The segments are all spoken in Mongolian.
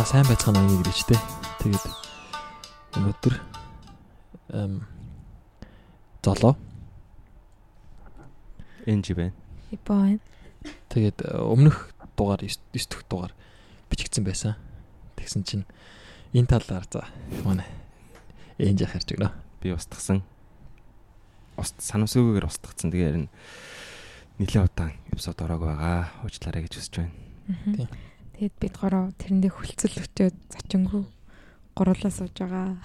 За сайн байцгаана аяг гэж те. Тэгээд өнөөдөр эм золоо Энжи байна. Ипон. тэгээд э, өмнөх дугаар 9 дэх дугаар бичигдсэн байсан. Тэгсэн чинь энэ талаар за манай энж харж өгнө. Би устгасан. Уст санамсгүйгээр устгацсан. Тэгээд энэ нэлээд удаан эпизод ороог байгаа. Уучлаарай гэж хүсэж байна. Тийм. Тэгээд бид гороо тэрэндээ хүлцэл өчөөд зочингүй гурлаа сууж байгаа.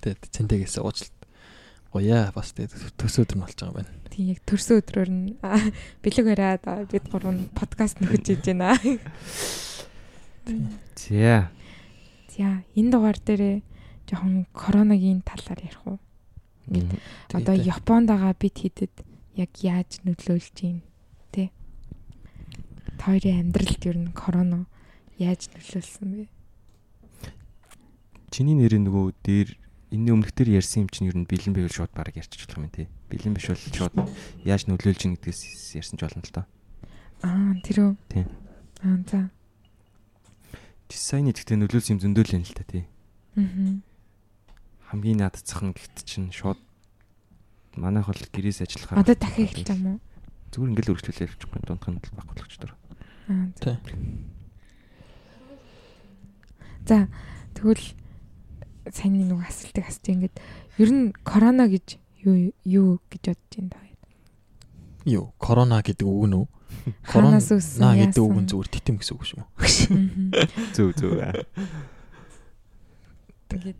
Тэгээд цэнтэгээс уучлалт гоёа бас тэгээд төс өдөр нь болж байгаа байна. Тийм яг төрсөн өдрөөр нь бэлэг бариад бид гурав нь подкаст нөхөж иж байна. За. За энэ дугаар дээрээ жоохон коронагийн талаар ярих уу? Мгм. Одоо Японд байгаа бид хэдэд яг яаж нөлөөлж? Та хоёрын амьдралд ер нь корона яаж нөлөөлсөн бэ? Чиний нэрийн нөгөө дээр энэ өмнөх дээр ярьсан юм чинь ер нь бэлэн байвал шууд баг ярьчих болох юм тий. Бэлэн биш бол шууд яаж нөлөөлж ийн гэдгээс ярьсан ч болно л доо. Аа тэр үү? Тийм. Аа за. Дизайны гэхдээ нөлөөлсөн юм зөндөл юм л та тий. Аа. Хамгийн наадцах нь гэхт чинь шууд манайх бол гэрээс ажиллахаар Одоо дахин эхэлж юм уу? зүгээр ингээл өргөжлүүлээ явчихгүй дундх нь баг болгоч дор. Аа. за. Тэгвэл сайн нэг асуултыг асууж ингээд ер нь корона гэж юу юу гэж бодож байна та хоёр? Юу, корона гэдэг үг нь үү? Хаанаас үүссэн? Корона гэдэг үг нь зүгээр титэм гэсэн үг шүү. Зөв зөв. Тэгээд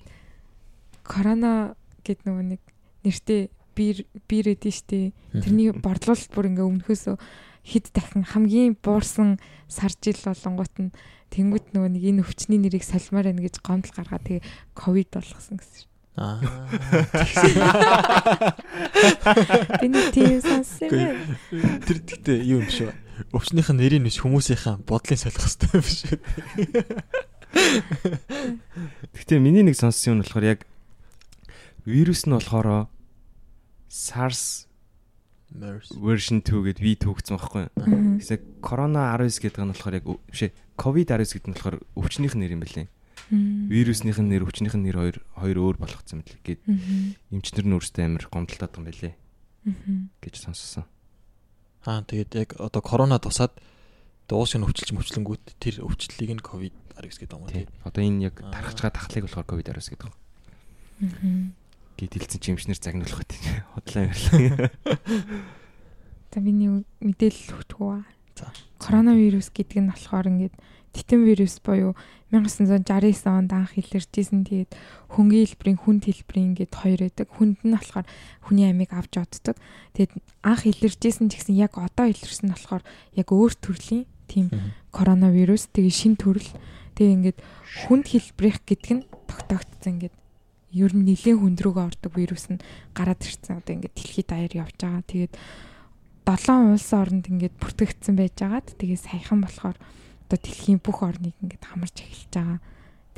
корона гэд нөгөө нэг нэртэй бир бир эдэн штэ. Тэрний борлуулалт бүр ингээ өмнөхөөсөө хэд дахин хамгийн буурсан сар жил болонгууд нь тэнгуут нөгөө нэг энэ өвчний нэрийг салмаар байна гэж гомдол гаргаад тэгээ ковид болгосон гэсэн. Аа. Нэг тийм сонссон юм. Тэр гэхдээ юу юм шүү. Өвчнийх нь нэрийг биш хүмүүсийнхаа бодлыг солих хэрэгтэй юм биш. Гэхдээ миний нэг сонссон юм болохоор яг вирус нь болохоор SARS. Version 2 гэд V төгсөн байхгүй. Гэсэн корона 19 гэдэг нь болохоор яг биш ээ ковид 19 гэдэг нь болохоор өвчнийх нэр юм байна лээ. Мгм. Вирусных нь нэр өвчнийх нь нэр хоёр хоёр өөр болгоцсон мэт л гээд эмчнэр нь өөрсдөө амар гомдолтоод байгаа юм байлээ Мгм. гэж сонссон. Аа тэгээд яг одоо корона тусаад дуус нь өвчлж мөвчлөнгүүд тэр өвчлөлийг нь ковид 19 гэдэг юм уу Тий. тий. Одоо энэ яг Аа. тархаж байгаа тахлыг болохоор ковид 19 гэдэг. Мгм. Гэт хэлсэн чи эмчнэр загнуулах гэдэг. Хотлоо ярьлаа. За миний мэдээлэл өгчихөө. За. Коронавирус гэдэг нь болохоор ингээд титэн вирус буюу 1969 онд анх илэрчээсэн. Тэгээд хөнгөн хэлбэрийн хүнд хэлбэрийн ингээд хоёр байдаг. Хүнд нь болохоор хүний амийг авч оддог. Тэгээд анх илэрчээсэн ч гэсэн яг одоо илэрсэн нь болохоор яг өөр төрлийн тийм коронавирус тэгээ шин төрөл. Тэгээ ингээд хүнд хэлбэрийнх гэдэг нь тогтоогдсон ингээд ер нь нэлийн хүнд рүүгээ ордог вирус нь гараад ирсэн. Одоо ингээд дэлхийд даяар явж байгаа. Тэгээд долоон улсын оронд ингээд бүртгэгдсэн байжгаад тэгээ саяхан болохоор одоо дэлхийн бүх орныг ингээд хамарч эхэлж байгаа.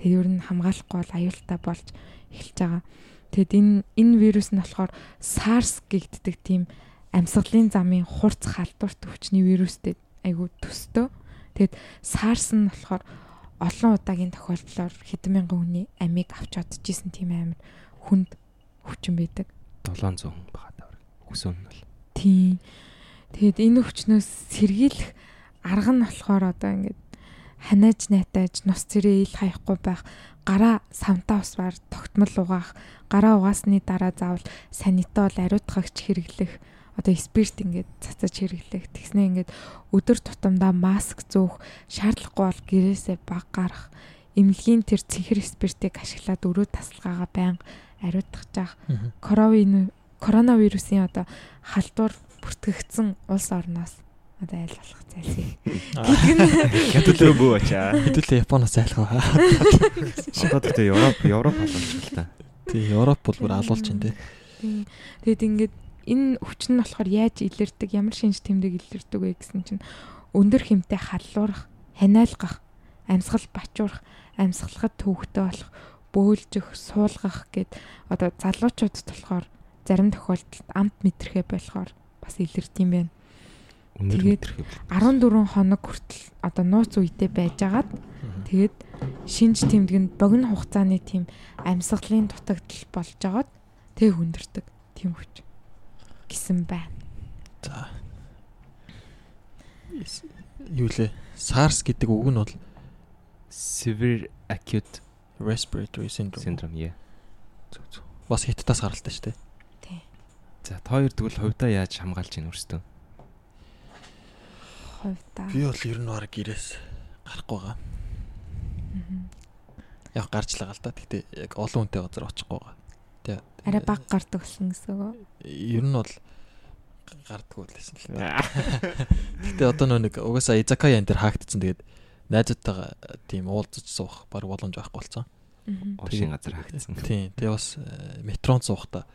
Тэгээд ер нь хамгаалахгүй бол аюултай болж эхэлж байгаа. Тэгэд энэ энэ вирус нь болохоор SARS гэгддэг тийм амьсгалын замын хурц халдварт өвчний вирустэй айгу төстөө. Тэгэд SARS нь болохоор олон удаагийн тохиолдлоор хэдэн мянган хүний амийг авч одчихсэн тийм амар хүнд өвчин байдаг. 700 бага тавар. Хүсүүн нь бол. Тийм. Тэгэд энэ өвчнөөс сэргийлэх арга нь болохоор одоо ингээд ханааж найтаж нус цэрээ ил хаяхгүй байх гараа савтаа усвар тогтмол угаах гараа угаасны дараа заавал санитол ариутгагч хэрэглэх одоо спирт ингээд цацаж хэрэглэх тэгснэ ингээд өдөр тутамдаа маск зөөх шаардлагагүй бол гэрээсээ баг гарах эмнэлгийн тэр цэнхэр спиртийг ашиглаад өрөө тасалгаагаа байнга ариутгах жаах коронавирус коронавирусын одоо халдвар бүртгэгдсэн улс орноос одоо айл болох зайлсхий. Аа, Хятад руу бүү ачаа. Хэдүүлээ Японоос айлхаа. Одоо тэгтээ Европ Европ боломж л та. Тий, Европ бол бүр алуулж байна тий. Тийм. Тэгэд ингээд энэ өвчин нь болохоор яаж илэрдэг, ямар шинж тэмдэг илэрдэг вэ гэсэн чинь өндөр хэмтэй халлуурах, ханиалгах, амьсгал бачуурах, амьсгалахад төвөгтэй болох, бөөлжих, суулгах гэд одоо залуучуудад болохоор зарим тохиолдолд амт мэдрэхэ болохоор бас илэрдэг юм байна. Тэгээд мэдэрхий. 14 хоног хүртэл одоо нууц үедээ байжгаад тэгээд шинж тэмдгэнд богино хугацааны тийм амьсгалын дутагдал болж агаад тэг хүндэрдэг тийм хүч гисэн байна. За. Эс- Юу лээ? SARS гэдэг үг нь бол Severe acute respiratory syndrome. syndrome яа. Зүг, зүг. Бас хиттаас гаралтай шүү дээ. Тий. За та хоёр тэгвэл хувьдаа яаж хамгаалж ийн өөрсдөө? Хувьдаа. Би бол ер нь баг гэрээс гарахгүй байгаа. Яг гарч л байгаа л да. Гэхдээ яг олон хүнтэй газар очихгүй байгаа. Тэгээ Арай баг гардаг болсон гэсэн үг. Ер нь бол гардггүй л байсан л да. Гэхдээ одоо нөө нэг угаасаа Изакая энэ төр хаагдсан. Тэгээд найзуудтайгаа тийм уулзаж суух баг боломж байхгүй болсон. Мгм. Овшин газар хаагдсан. Тийм. Тэгээ бас э, метрон суухдаа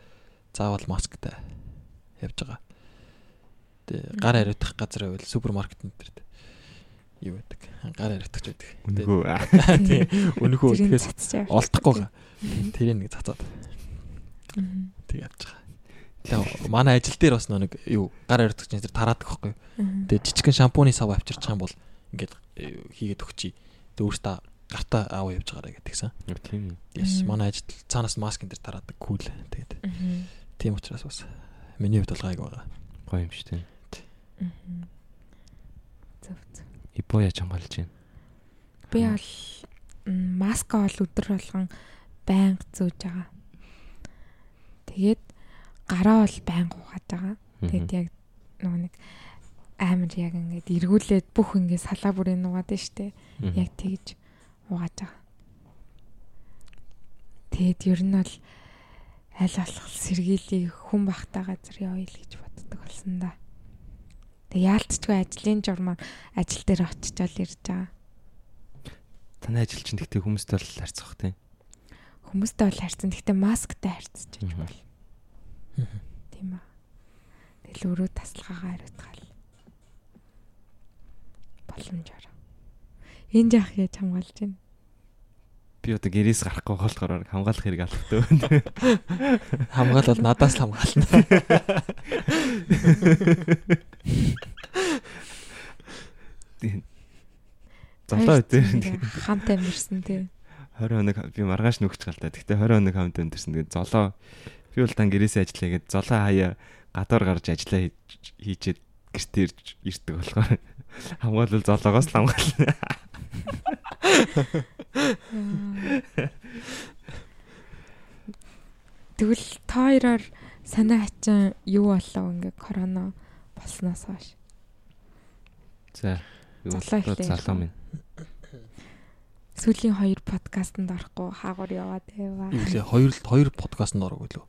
заавал масктай явж байгаа. Тэгээ гар хариутах газар байвал супермаркетнүүд дээр юу байдаг? Гар хариутагч байдаг. Үнгөө. Тийм. Үнэхүү Тэрийг тэгэхээр олдохгүй. Тэрийг нэг цацаад. Тэг явж байгаа. Тэгээ манай ажил дээр бас нэг юу гар хариутагч энэ тараадаг байхгүй. Тэгээ жижигхэн шампуны сав авчирч байгаа юм бол ингээд э, хийгээд өгчий. Тэгээ өөртөө гартаа аав явж байгаарэ гэдгсэн. Тийм. Yes, манай ажил цаанаас маск энэ төр тараадаг кул. Тэгээд тийм учраас бас миний хувьд бол гайг байгаа. Гоё юм шүү дээ. Мгм. Зөв зөв. Ибо яаж хамгаалж ийн? Би бол маска бол өдөр болгон байнга зөөж байгаа. Тэгээд гараа бол байнга угааж байгаа. Тэгээд яг нөгөө нэг амар яг ингээд эргүүлээд бүх ингээд салаа бүрийн угаад нь штэ. Яг тэгж угааж байгаа. Тэгээд ер нь бол аль болох сэргийлийг хүн бахтай газар явъя л гэж боддог болсон да. Тэг яалтчгүй ажлын журмаар ажил дээр очичоод ирж байгаа. Таны ажил чинь гэхдээ хүмүүстэй бол харьцах тийм. Хүмүүстэй бол харьцсан. Гэхдээ масктай харьцаж байж бол тийм аа. Тэгэл өөрөө таслахаагаа хариуцгаал. Боломжоор. Энэ жах яаж хамгаалж байна? Би одоо гэрээс гарахгүй болохоор хамгаалах хэрэг алхдаг байна. Хамгаалал надаас л хамгаална. Тийм. Золоо үдээр хамт амьдэрсэн тий. 20 хоног би маргааш нүгч галтай. Гэхдээ 20 хоног хамт өндөрсөн. Тэгээд золоо би бол дан гэрээсээ ажиллаягээд золоо хаяа гадуур гарч ажиллаа хийчээд гэртээ ирж ирдэг болохоор хамгаалал золоогоос л хамгаална. Тэгвэл та хоёроор санаа хачин юу болов ингээ корона болсноос хойш. За. Залуу ярих минь. Сүүлийн хоёр подкастт орохгүй хаагур яваад байваа. Юу лээ хоёр хоёр подкастт орог үлээ.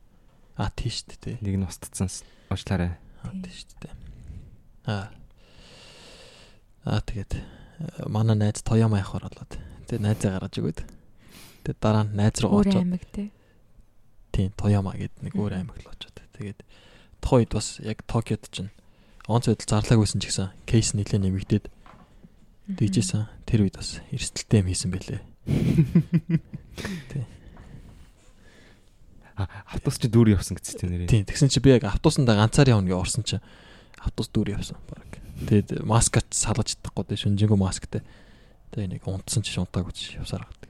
А тийш дээ. Нэг нь устцсан уучлаарай. А тийш дээ. А. А тэгээд э, манай найз Тояма явах болоод. Тэгээд найзаа гаргаж өгөөд. Тэгээд дараа нь найз руу өөр очоод аймаг тий. тийм Тояма гэдэг нэг өөр аймаг л очоод. Тэгээд тухайд бас яг Токиод чинь онц байдал зарлаагүй байсан ч гэсэн кейс нэлээ нэмэгдээд дийжсэн. Тэр үед бас эрсдэлтэй юм хийсэн байлээ. А автобус чи дүүр явсан гэсэн чинь нэрээ. Тийм тэгсэн чи би яг автобусандаа ганцаар явна гэж орсон чи автобус дүүр явсан баг. Тэгээд маскач салгаж чадахгүй дээ шүнжэнгөө масктай. Тэгээд нэг унтсан чи шунтааг үз явсаар гад.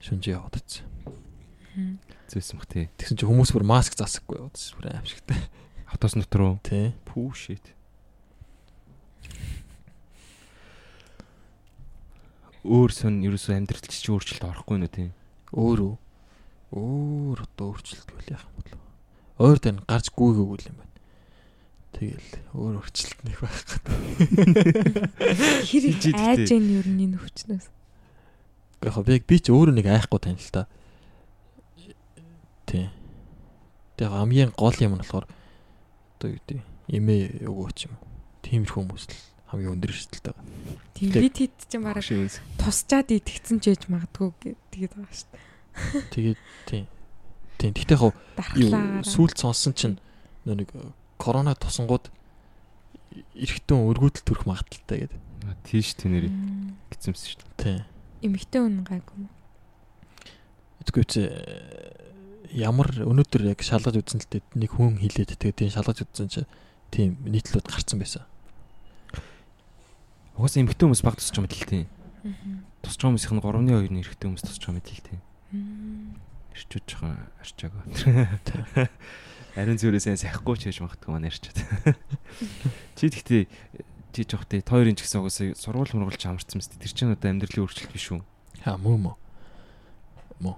Шүнжээ яваад. Мгм. Зөөсөн бах тий. Тэгсэн чи хүмүүс бүр маск засахгүй яваад бүр аимшигтай. Автобус дотор уу? Тий. Пүү shit. Өөр сон ерөөсөө амьдралч чи өөрчлөлт орохгүй нөө тий. Өөр үү? Өөр одоо өөрчлөлт үл яах юм бол. Өөр тань гарч гүйгээгүй юм байна. Тэгэл өөр өөрчлөлт нэг байх гэдэг. Хэрэг айж ийн ер нь энэ хүчнээс. Яг би би ч өөрөө нэг айхгүй тань л та. Тий. Тэг хамгийн гол юм нь болохоор одоо юу гэдэг эмээ өгөөч юм. Тиймэрхүү хүмүүс л хамгийн өндөр эрсдэлтэй байгаа. Тийм бид хэд ч юм Шивс. тусчаад идэгцэн ч ээж магадгүй гэдэг байгаа шүү дээ. Тэгээд тий. Тий. Тэгтээ яг сүулт сонсон чинь нөө нэг корона тусангууд эргэтэн өргөдөл төрөх магадaltaй гэдэг. Тийш Мм. гизэмсэн шүү дээ. Тий. Эмэгтэй хүн гайгүй юм. Тэгвэл чи ямар өнөөдөр яг шалгаж үзсэн л дээ нэг хүн хилээд тэгээд тийм шалгаж үзсэн чи тийм нийтлүүд гарцсан байсан. Угаасаа эмгтэн хүмүүс баг тусч байгаа мэт л тийм. Тусч байгаа хүмүүсийн 3-ны 2-ны эрэгтэй хүмүүс тусч байгаа мэт л тийм. Ирчүүж байгаа арчаагаа. Ариун зүрээс сайн сахихгүй ч хийж магтгүй маань ярьчаад. Чи тэгтээ чи жоохтой тойрын ч гэсэн угаасаа сургууль мургуулч амарсан мэт тэр чинь одоо амьдралын өөрчлөлт биш үү? Аа мөө мөө. Мөө.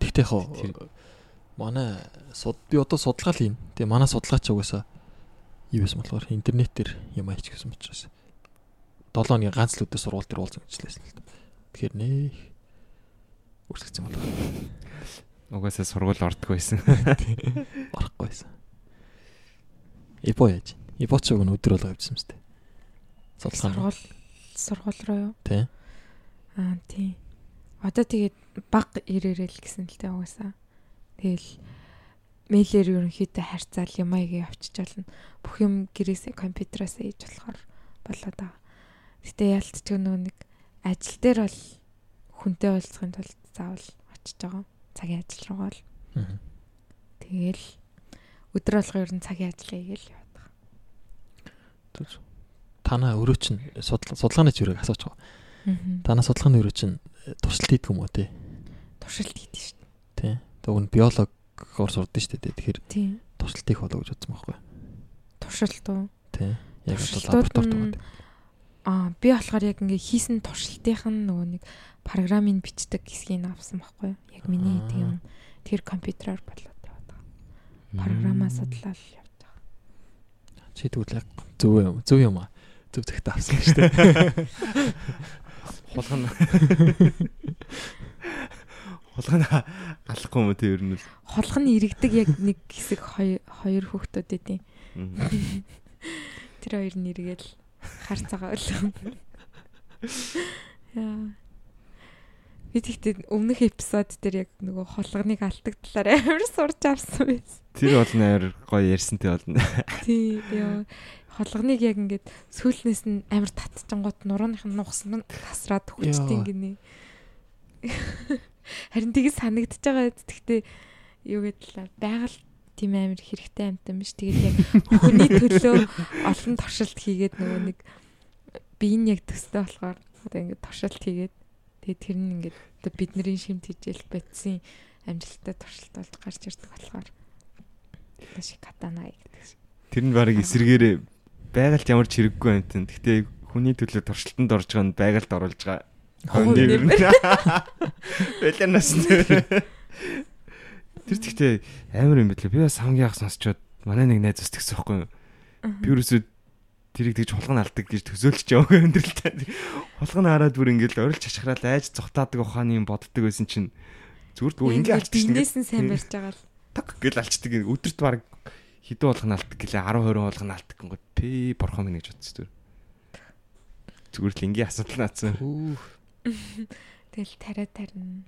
Тэгтээ хоо манай суд би одоо судалгаа л хийн. Тэгээ манай судалгаач угаасаа юу байсан болохоор интернетээр юм аяч гэсэн учраас 7 оны ганц л өдөр сургууль дээр уулзсан гэжлээсэн л та. Тэгэхээр нээ үргэлжлэсэн болоо. Угаасаа сургууль ордгоо байсан. Орохгүй байсан. Ипо яаж? Ипо ч нь өдөр болго явжсан мэт. Сургууль сургууль руу юу? Тий. Аа тий. Одоо тэгээд баг ирээрэл гэсэн л дээ угаасаа. Тэгэл мэйлэр ерөнхийдөө харьцаал юм аяга явчих болно. Бүх юм гэрээсээ компьютероос хийж болохоор болоод байгаа. Гэтэ яалтч нөгөө нэг ажил дээр бол хүнтэй уулзахын тулд заавал очиж байгаа. Цагийн ажил руугаа л. Тэгэл өдөр болгоо ер нь цагийн ажил хийгээл яваад байгаа. Түз. Танаа өрөө чинь судал- судалгааны зүрэг асууж байгаа. Аа. Танаа судалгааны өрөө чинь туршилт хийдэг юм уу те? Туршилт хийдэж шүү Тий. Тэг үн биологоор сурдаг шүү дээ. Тэгэхээр дээ. Туршилт хийх болоо гэж бодсон байхгүй. Туршилт уу? Тий. Яг Туршилтууд лабораторид. Аа би болохоор яг ингээ хийсэн туршилтынх нь нөгөө нэг програмыг бичдэг хэсгийг авсан байхгүй юу? Яг миний хийдэг юм. Тэр компьютероор болоод яваад байгаа. Програмаа судлаад явж байгаа. Чи тэгвэл зөв юм. Зөв юм аа. Зөв зэгтээ авсан шүү дээ. Хулгана. Хулгана алахгүй юм те ер нь л. Нь иргэдэг яг нэг хэсэг хоёр хоёр хүүхдүүд эдийн. Тэр хоёр нь эргээл харцаагаа өлөө. Яа. Би тэгтээ өмнөх эпизод дээр яг нөгөө холгоныг алдагдлаар амар сурч авсан байсан. Тэр бол нээр гоё ярьсантэй болно. Тий, яа. Холгоныг яг ингээд сүүлнээс нь амар татчихгоот нурууных нь нугсан нь тасраад хүчтэй ингэнэ. Харин тийг санагдчихж байгаа. Тэгтээ юу гэдэлээ байгаль тийм амар хэрэгтэй амтан биш. Тэгээд яг хүний төлөө олон туршилт хийгээд нөгөө нэг би энэ яг төстэй болохоор одоо ингээд туршилт хийгээд тэгээд тэр нь ингээд одоо бидний шимт хижээл байтсан амжилттай туршилт болж гарч ирдэг болохоор шиг катана гэдэг шиг. Тэр нь баг эсэргээрээ байгальд ямар ч хэрэггүй амтэн. Гэтэ хүний төлөө туршилтанд орж байгаа нь байгальд оруулж байгаа. Хоо, Хонdig ер нь. нэмэр. Байланаас нь. Тэр тэгтээ амар юм битлээ. Би бас хамгийн анх сонсчод манай нэг найз ус тэгсэн байхгүй юу? Би ерөөсөө тэрийг тэгж хулган алдаг гэж төсөөлч яваа өндөрлөлтөө. Хулган хараад бүр ингээл орилж чашхраад айж зүхтаадаг ухааны юм боддог байсан чинь зүгээр дгөө ингээ алччихсан ингээ Бинээс нь сайн барьж байгаа л. так гэл алчдаг. Өдөрт баг хідэн болгон алдаг гэлээ 10 20 болгон алдаг гингод пи борхон минь гэж бодсон зүгээр. Зүгээр л ингийн асуудал наацсан. Тэгэл тариа тарина.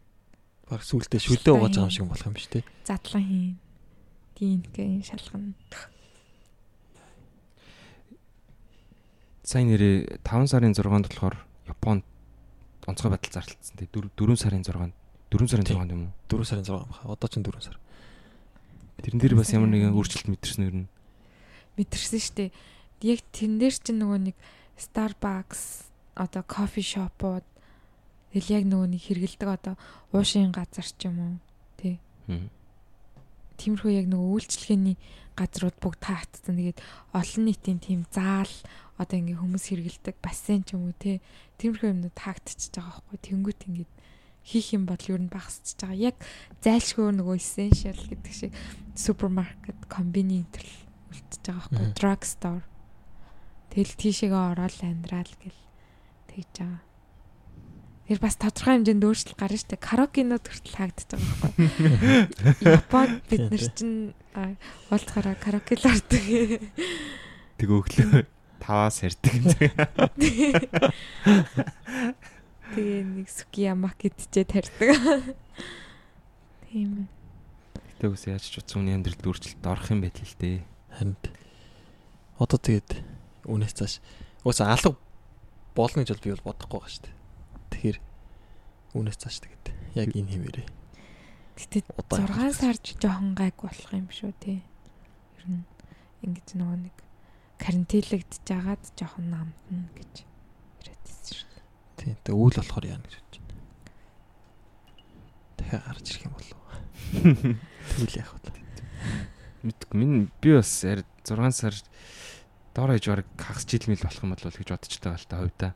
Баг сүултээ шүлдээ угааж байгаа юм шиг болох юм биш те. Задлан хийн. Дийнкэн шалгана. Сайн нэрээ 5 сарын 6-нд болохоор Японд онцгой байдал зарлалцсан. Тэ 4 сарын 6-нд 4 сарын Тийм. 6-нд юм уу? 4 сарын 6 баха. Одоо ч 4 сар. Тэрэн дээр бас ямар нэгэн өөрчлөлт мэдэрсэн юм. Мэдэрсэн штэ. Яг тэн дээр чинь нөгөө нэг Starbucks одоо кофе шопууд тэгэл яг нөгөө нэг хэрэгэлдэг одоо уушийн газар ч юм уу. Тэ. Тиймэрхүү яг нөгөө үйлчлэгээний газрууд бүгд таагдсан. Тэгээд олон нийтийн тийм заал одоо ингээ хүмүүс хэрэгэлдэг бассейн ч юм уу те. Тиймэрхүү юмнууд таагдчихж байгаа байхгүй. Тэнгүүт ингээд хийх юм бол ер нь багасчихж байгаа. Яг зайлшгүй нөгөө essential гэдэг шиг супермаркет, комбини энэ үлдчихэж байгаа байхгүй. Мгм. Drug store. Тэгэл тийшээгээ ороод амьдрал гэл тэгж байгаа. Тэр бас тодорхой хэмжээнд өөрчлөлт гарна штэ. Караокенууд хүртэл хаагдчихж байгаа байхгүй. Японд бид нар чинь а, уулзахаараа караоке л ордог. Тэг өглөө таваас ярьдаг юм зэрэг. Тэгээ нэг сукиямак гэдчихэд тарьдаг. Тийм ээ. Гэтэ үс яаж ч утсан үний амьдралд өөрчлөлт орох юм байт л дээ. Харин одоо тэгээд үнээс цааш уусаа алга болно гэж бол би бол бодохгүй байгаа шүү дээ. Тэгэхээр үнээс цааш тэгээд яг энэ хэмээрээ Гэтэ удаа 6 сар ч жоохон гайг болох юм шүү те. Ер нь ингэж нөгөө нэг карантинлэгдэж агаад жоохон намтна гэж Тийм. Тэгээ үйл болохоор яана гэж бодож байна. Дахиад гарч ирэх юм болов. Тэгвэл яах вэ? Мэдгүй минь би бас 6 сар доор хэж баг хагас жил мэл болох юм бол гэж бодож байгаа л та хувьдаа.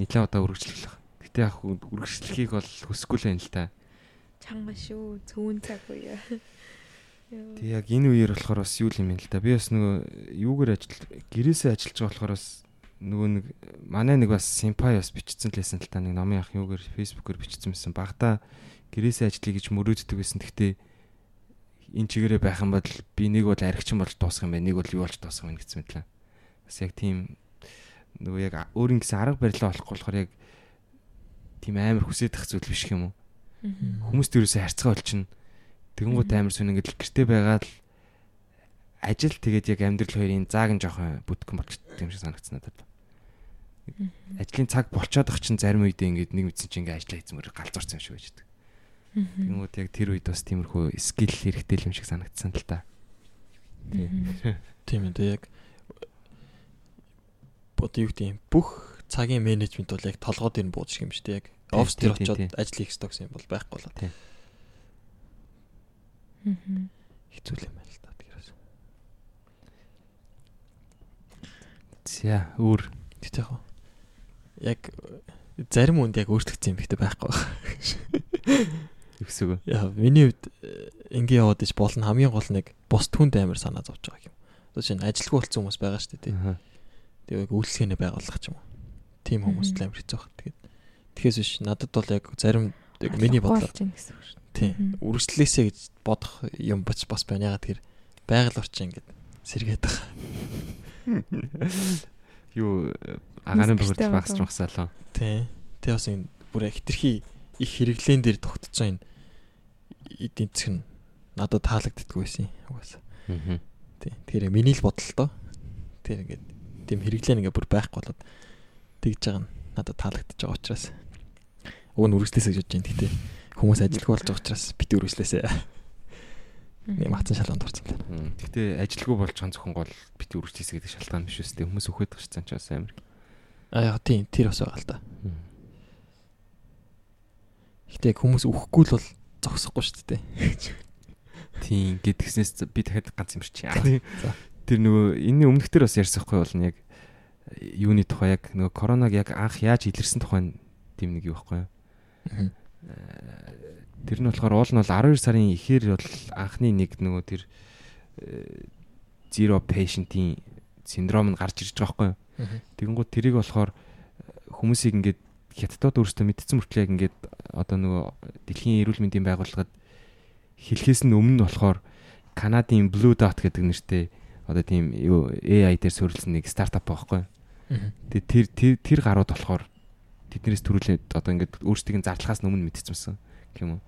Нилээ удаа үргэлжлэх. Гэтэ яг үргэлжлэхийг бол хүсэхгүй л юм л та. Чанга шүү. Цөөн цаг үе. Тэг яг энэ үеэр болохоор бас юу юм бэ л да. Би бас нөгөө юугаар ажил гэрээсээ ажиллаж байгаа болохоор бас нөгөө нэг манай нэг бас симпай бас бичсэн лээсэн л та нэг номын ах юугаар фэйсбүүкээр бичсэн байсан. Багада гэрээсээ ажиллая гэж мөрөөддөг байсан. Гэхдээ энэ чигээрээ байх юм бол би нэг бол аригчин болж дуусах юм байна. Нэг бол юу болж дуусах юм гэсэн мэтлээ. Бас яг тийм нөгөө яг өөрийн гэсэн арга барилаа олохгүй болохоор яг тийм амар хүсэдэх зүйл биш юм уу? Хүмүүст ерөөсөө харьцаа болчихно. Тэгэнгүүт амар сүн ингээд гэрте байгаа л ажил тэгээд яг амьдрал хоёрын зааг нь жоохон бүтгэн болчихсон юм шиг санагдсан надад. Ажлын цаг болчоод ах чинь зарим үедээ ингээд нэг мэдсэн чинь ингээд ажиллаа хийцмээр галзуурсан юм шиг байждаг. Тэгэнгүүт яг тэр үед бас тиймэрхүү скил хэрэгтэй юм шиг санагдсан л та. Тийм ээ яг бод юу гэдэг юм бүх цагийн менежмент бол яг толгойд ир буудчих юм шүү дээ яг офс дээр очиод ажил хийх гэсэн юм бол байхгүй болоо. Тийм. Хэцүү юм байна л да тэгээс. За өөр Тэгтээ яг яг зарим үнд яг өөрчлөгдсөн юм ихтэй байхгүй байна. өксөг. Яа миний хувьд э, ингээ яваад ич болно хамгийн гол нэг бус түнд амар санаа зовж байгаа юм. Одоо чинь ажилгүй болсон хүмүүс байгаа шүү дээ тий. Тэгээ яг үйлчлэгээ байгуулах ч юм уу. Тим хүмүүс л амар хэцүү баг. Тэгээд тэгэхээр биш надад бол яг зарим яг миний бодлоо гэсэн үг шүү. Тийм. Үргэлжлээсэ гэж бодох юм бач бас байна. Ягаад тэр байгаль орчин ингээд сэргээд байгаа. Юу Мискэртэй бөгөөд багсч болов. магсаалаа. Тийм. Тэ бас энэ бүр хитрхи их хэрэглэн дээр тогтцоо энэ эдийн нь надад таалагддаггүй байсан. Угаасаа. Аа. Тийм. Тэгэхээр миний л бодол тоо. Тэр ингээд тийм хэрэглэн ингээд бүр байхгүй болоод тэгж байгаа нь надад таалагдчих байгаа учраас. Уг нь үргэлжлээсэ гэж бодож байна. Гэтэ хүмүүс ажилгүй болж байгаа учраас бит үргэлжлээсэ. Нэг матсан шалганд орсон л байна. Гэхдээ ажилгүй болж байгаа зөвхөн гол бит үргэлжлээсэ гэдэг шалтгаан биш үстэй. Хүмүүс өхөд гарчсан ч бас амар. Аа яг тийм тэр бас байгаа л да. Гэтэ хүмүүс үхэхгүй л бол зогсохгүй шүү дээ. Тийм гэдгснээс би дахиад ганц юм шиг. За. Тэр нөгөө энэний өмнөх төр бас ярьсахгүй бол нь яг юуны тухай яг нөгөө коронавиг яг анх яаж илэрсэн тухай тийм нэг юу байхгүй юу? Тэр нь болохоор уул нь бол 12 сарын эхээр бол анхны нэг нөгөө тэр э, zero patient-ийн синдром нь гарч ирж байгаа байхгүй? Тэгэнгүүт тэрийг болохоор хүмүүсийг ингээд хятадууд өөрсдөө мэдсэн мөртлөө ингээд одоо нөгөө дэлхийн эрүүл мэндийн байгууллагад хэлхээс нь өмнө болохоор Канадын Blue Dot гэдэг нэртэй одоо тийм юу AI дээр суурилсан нэг стартап байхгүй? Тэгээ тэр тэр тэр гарууд болохоор тэднээс төрүүлээд одоо ингээд өөрсдийг нь зардлахаас өмнө мэдчихсэн юм уу.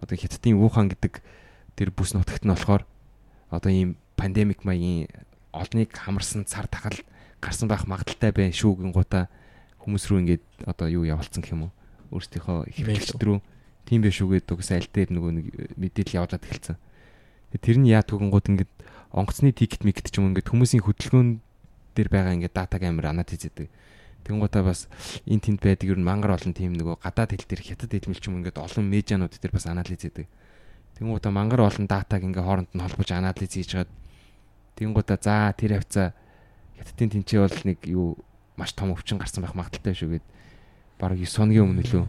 Одоо хятадын Вухан гэдэг тэр бүс нутагт нь болохоор одоо ийм пандемик маягийн олныг хамарсан цар тахал гарсан байх магадaltaй бай шүү гингуудаа хүмүүс рүү ингээд одоо юу явуулсан гэх юм уу. Өөрсдийнхөө хэрэглэгчд рүү тийм байх шүү гэдэг угсаа аль дээр нөгөө нэг мэдээлэл явуулаад эхэлсэн. Тэр нь яад гингууд ингээд онгоцны тикет микет ч юм ингээд хүмүүсийн хөдөлгөөн дээр байгаа ингээд датаг амар анализ хийдэг. Тэнгуудаа бас эн тэнд байдаг ер нь мангар олон тийм нөгөө гадаад хэл дээр хятад хэлмэл ч юм ингээд олон медианууд дээр бас анализ хийдэг. Тэнгуудаа мангар олон датаг ингээд хооронд нь холбож анализ хийж чад. Тэнгуудаа за тэр хавцаа хятадын тэнцээ бол нэг юу маш том өвчин гарсан байх магадaltaй шүү гэд бараг 9 хоногийн өмнө лөө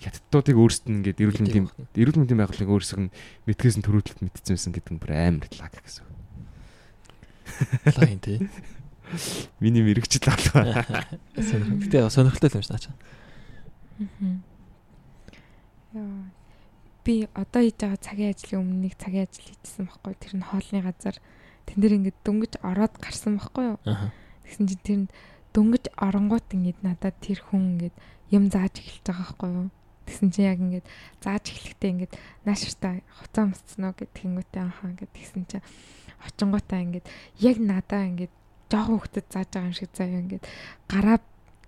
хятадуудыг өөрсдөд нь ингээд эрүүл мэндийн эрүүл мэндийн байгууллагыг өөрсөг нь мэдгээс нь мэдсэн байсан гэдэг нь бүр амар лаг гэсэн. Лайн тий. Миний мэрэгчл алгаа. Гэтэ сонирхолтой юм шиг наачаа. Яа. Би одоо хийж байгаа цагийн ажлын өмнө нэг цагийн ажил хийжсэн байхгүй. Тэр нь хоолны газар тэн дээр ингээд дөнгөж ороод гарсан байхгүй юу? Аа. Тэгсэн чинь тэр нь дөнгөж оронгууд ингээд надад тэр хүн ингээд юм зааж эхэлж байгаа байхгүй юу? Тэгсэн чинь яг ингээд зааж эхлэхдээ ингээд нааширтаа хуцаа мцсан уу гэд тэнгүүтээ анхаа ингээд тэгсэн чинь очингуудаа ингээд яг надаа ингээд жоохон хөлтөд зааж байгаа юм шиг заяа ингээд гараа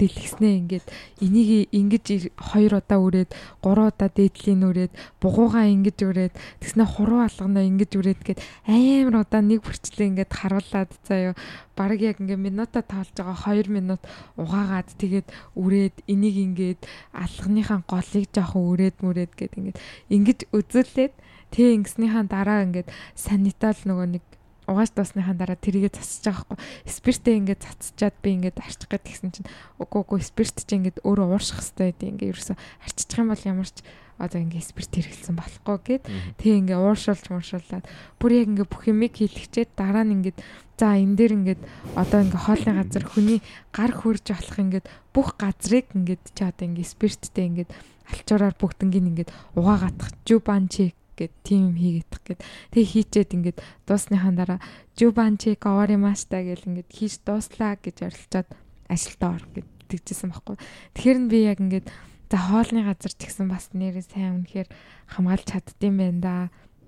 дэлгэснээ ингээд энийг ингэж хоёр удаа үрээд гурван удаа дээдлийн үрээд бугуугаа ингэж үрээд тэгснэ хуруу алгана ингэж үрээд гээд амар удаа нэг бүрчлээ ингээд харуулад заяа. Бараг яг ингээд минута тоолж байгаа 2 минут угаагаад тэгээд үрээд энийг ингээд алганыхаа голыг жоохон үрээд мүрээд гээд ингээд ингэж үзүүлээд тэг ингэснийхаа дараа ингээд санитал нөгөө нэг угааж дуусныхаа дараа тэрийгэ засаж байгаа хгүй. Спиртээ ингээд цацчаад би ингээд арчих гээд тэгсэн чинь үгүй үгүй спирт чи ингээд өөрөө уурших хэвээр дээ ингээд ерөөсө арччих юм бол ямар ч одоо ингээд спирт хэрэгэлсэн болохгүй гэд тэг ингээд ууршуулж мууршуулаад бүр яг ингээд бүх юмыг хийлгчээд дараа нь ингээд за энэ дээр ингээд одоо ингээд хоолны газар хүний гар хөрж болох ингээд бүх газрыг ингээд чи одоо ингээд спирттэй ингээд алчуураар бүгднийг ингээд угаагаадах жубанчи гэд тим юм хийгээдэх гэд. Тэг хийчээд ингээд дуусныхаа дараа жубанчи говаримаста гэл ингээд хийж дууслаа гэж оролцоод ажилдаа ор гэд тэгжсэн байхгүй. Тэгэхээр нь би яг ингээд за хоолны газар ч гэсэн бас нэрээ сайн үнэхээр хамгаалж чаддсан байх да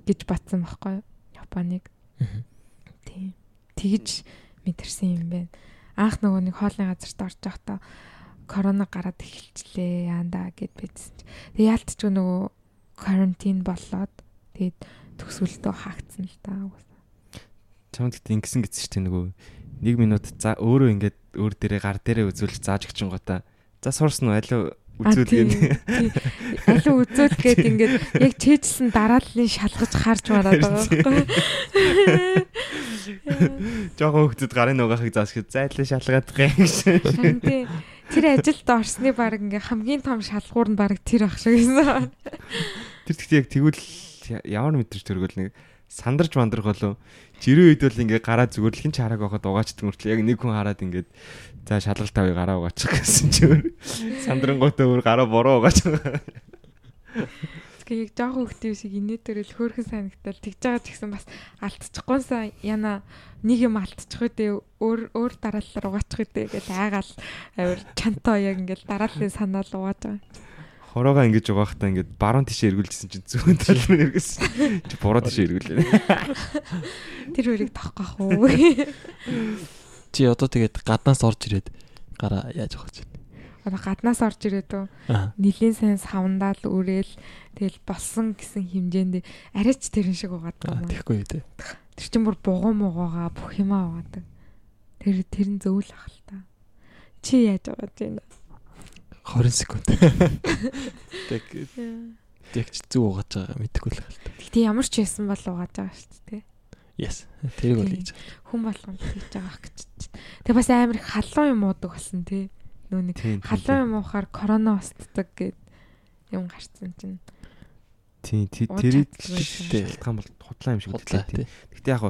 гэж батсан байхгүй Японыг. Тийм тэгж мэдэрсэн юм байна. Анх нөгөө нэг хоолны газарт орж байхдаа корона гараад эхэлчлээ яанда гэд бидсэн чи тэг яалтч нөгөө карантин болоод тэгээд төгсгөлтөө хаагдсан л та Чамд гэдэг ингэсэн гэсэн чинь нөгөө 1 минут за өөрөө ингээд өөр дээрээ гар дээрээ үзүүлж зааж гоо За суурсан уу? Алуу үзүүлгээд алуу үзүүлгээд ингээд яг чийжсэн дарааллын шалгаж харж мараад байгаа байхгүй. Жохоо хөвгдөд гарын угаахыг гэж зайлаа шалгаад байгаа юм шиг. Харин тий. Тэр ажилд орсны баг ингээ хамгийн том шалгуур нь баг тэр ах шиг байсан. Тэр тэгтээ яг тэгвэл ямар мэдрэж төргөл нэг сандарч мандрах болов жирийн үед бол ингээ гараа зүгээр л хин ч харааг байхад угаачдаг мөртлөө яг нэг хүн хараад ингээд за шалгалт авъя гараа угаачих гэсэн чи өөр сандрангуйтай өөр гараа бороо угаачих. Тэгээ яг жоохон хөвгтэй шиг инээдэрэл хөөрхөн санагдал тэгж байгаа ч гэсэн бас алдчихгүйсэн яна нэг юм алдчих үдээ өөр өөр дараалал угаачих үдээ гэж айгаал авир чантаа яг ингээл дарааллын санаал угааж байгаа. Хороогоо ингэж угаахтаа ингээд баруун тишээ эргүүлжсэн чинь зүүн тал руу эргэсэн. Чи буруу тишээ эргүүлээ. Тэр хоёрыг тоххох уу. Чи одоо тэгээд гаднаас орж ирээд гараа яаж авах гэж байна? Одоо гаднаас орж ирээд үү. Нилийн сайн савндаал үрээл тэгэл болсон гэсэн хэмжээнд арайч тэрэн шиг угаад Аа, байгаа юм. Тэгэхгүй юу те. Тэр чинь бүр бугуун муугаа бүх юмаа угаадаг. Тэр тэр нь зөвл ах л та. Чи яаж угааж байна? 20 секунд. Тэг тэг чи зүг угааж байгаа мэдэхгүй л хаалт. Гэтэ ямар ч байсан бол угааж байгаа шүү дээ. Yes. Тэрийг бол хийж. Хүн болгонд хийж байгаа гэж. Тэг бас амар их халуун юм уудаг болсон нэг Тийм. халуун юм уухаар корона устдаг гэд юм гарцсан чинь. Тийм байсан. шалтгаан бол худлаа юм шиг Худлаа үлдээ. тий. Гэтэ яг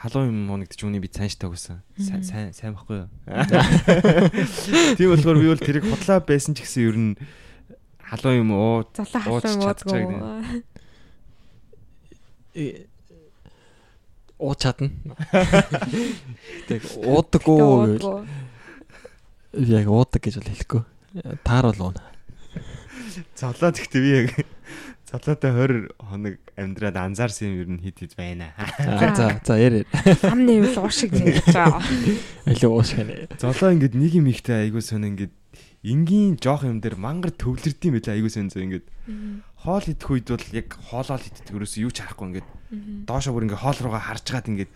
халуун юм моногдож үний би цааш тавьсан. Мгм. Сайн сайн байхгүй юу? Тийм болохоор би бол тэрийг худлаа байсан ч гэсэн ер нь халуун юм уу Залаа халуун ууддаг. Э, Ууж чадна. Тэг уудаггүй яг уудаг гэж бол хэлэхгүй. Таар бол уuna. Золоо гэхдээ би яг золоотой 20 хоног амьдраад анзаарсан юм ер нь хит хит байна. За за ярэ. Ам нэвэл уушиг нээж байгаа. Алуу уушгана. Золоо ингээд нэг юм ихтэй айгуу сон ингээд энгийн жоох юм дээр мангар төвлөрдөм байлаа айгуу сон зөө ингээд хоол идэх үед бол яг хоолоо л иддэг ерөөсөө юу ч харахгүй ингээд доошо бүр ингээд хоол руугаа харж гаад ингээд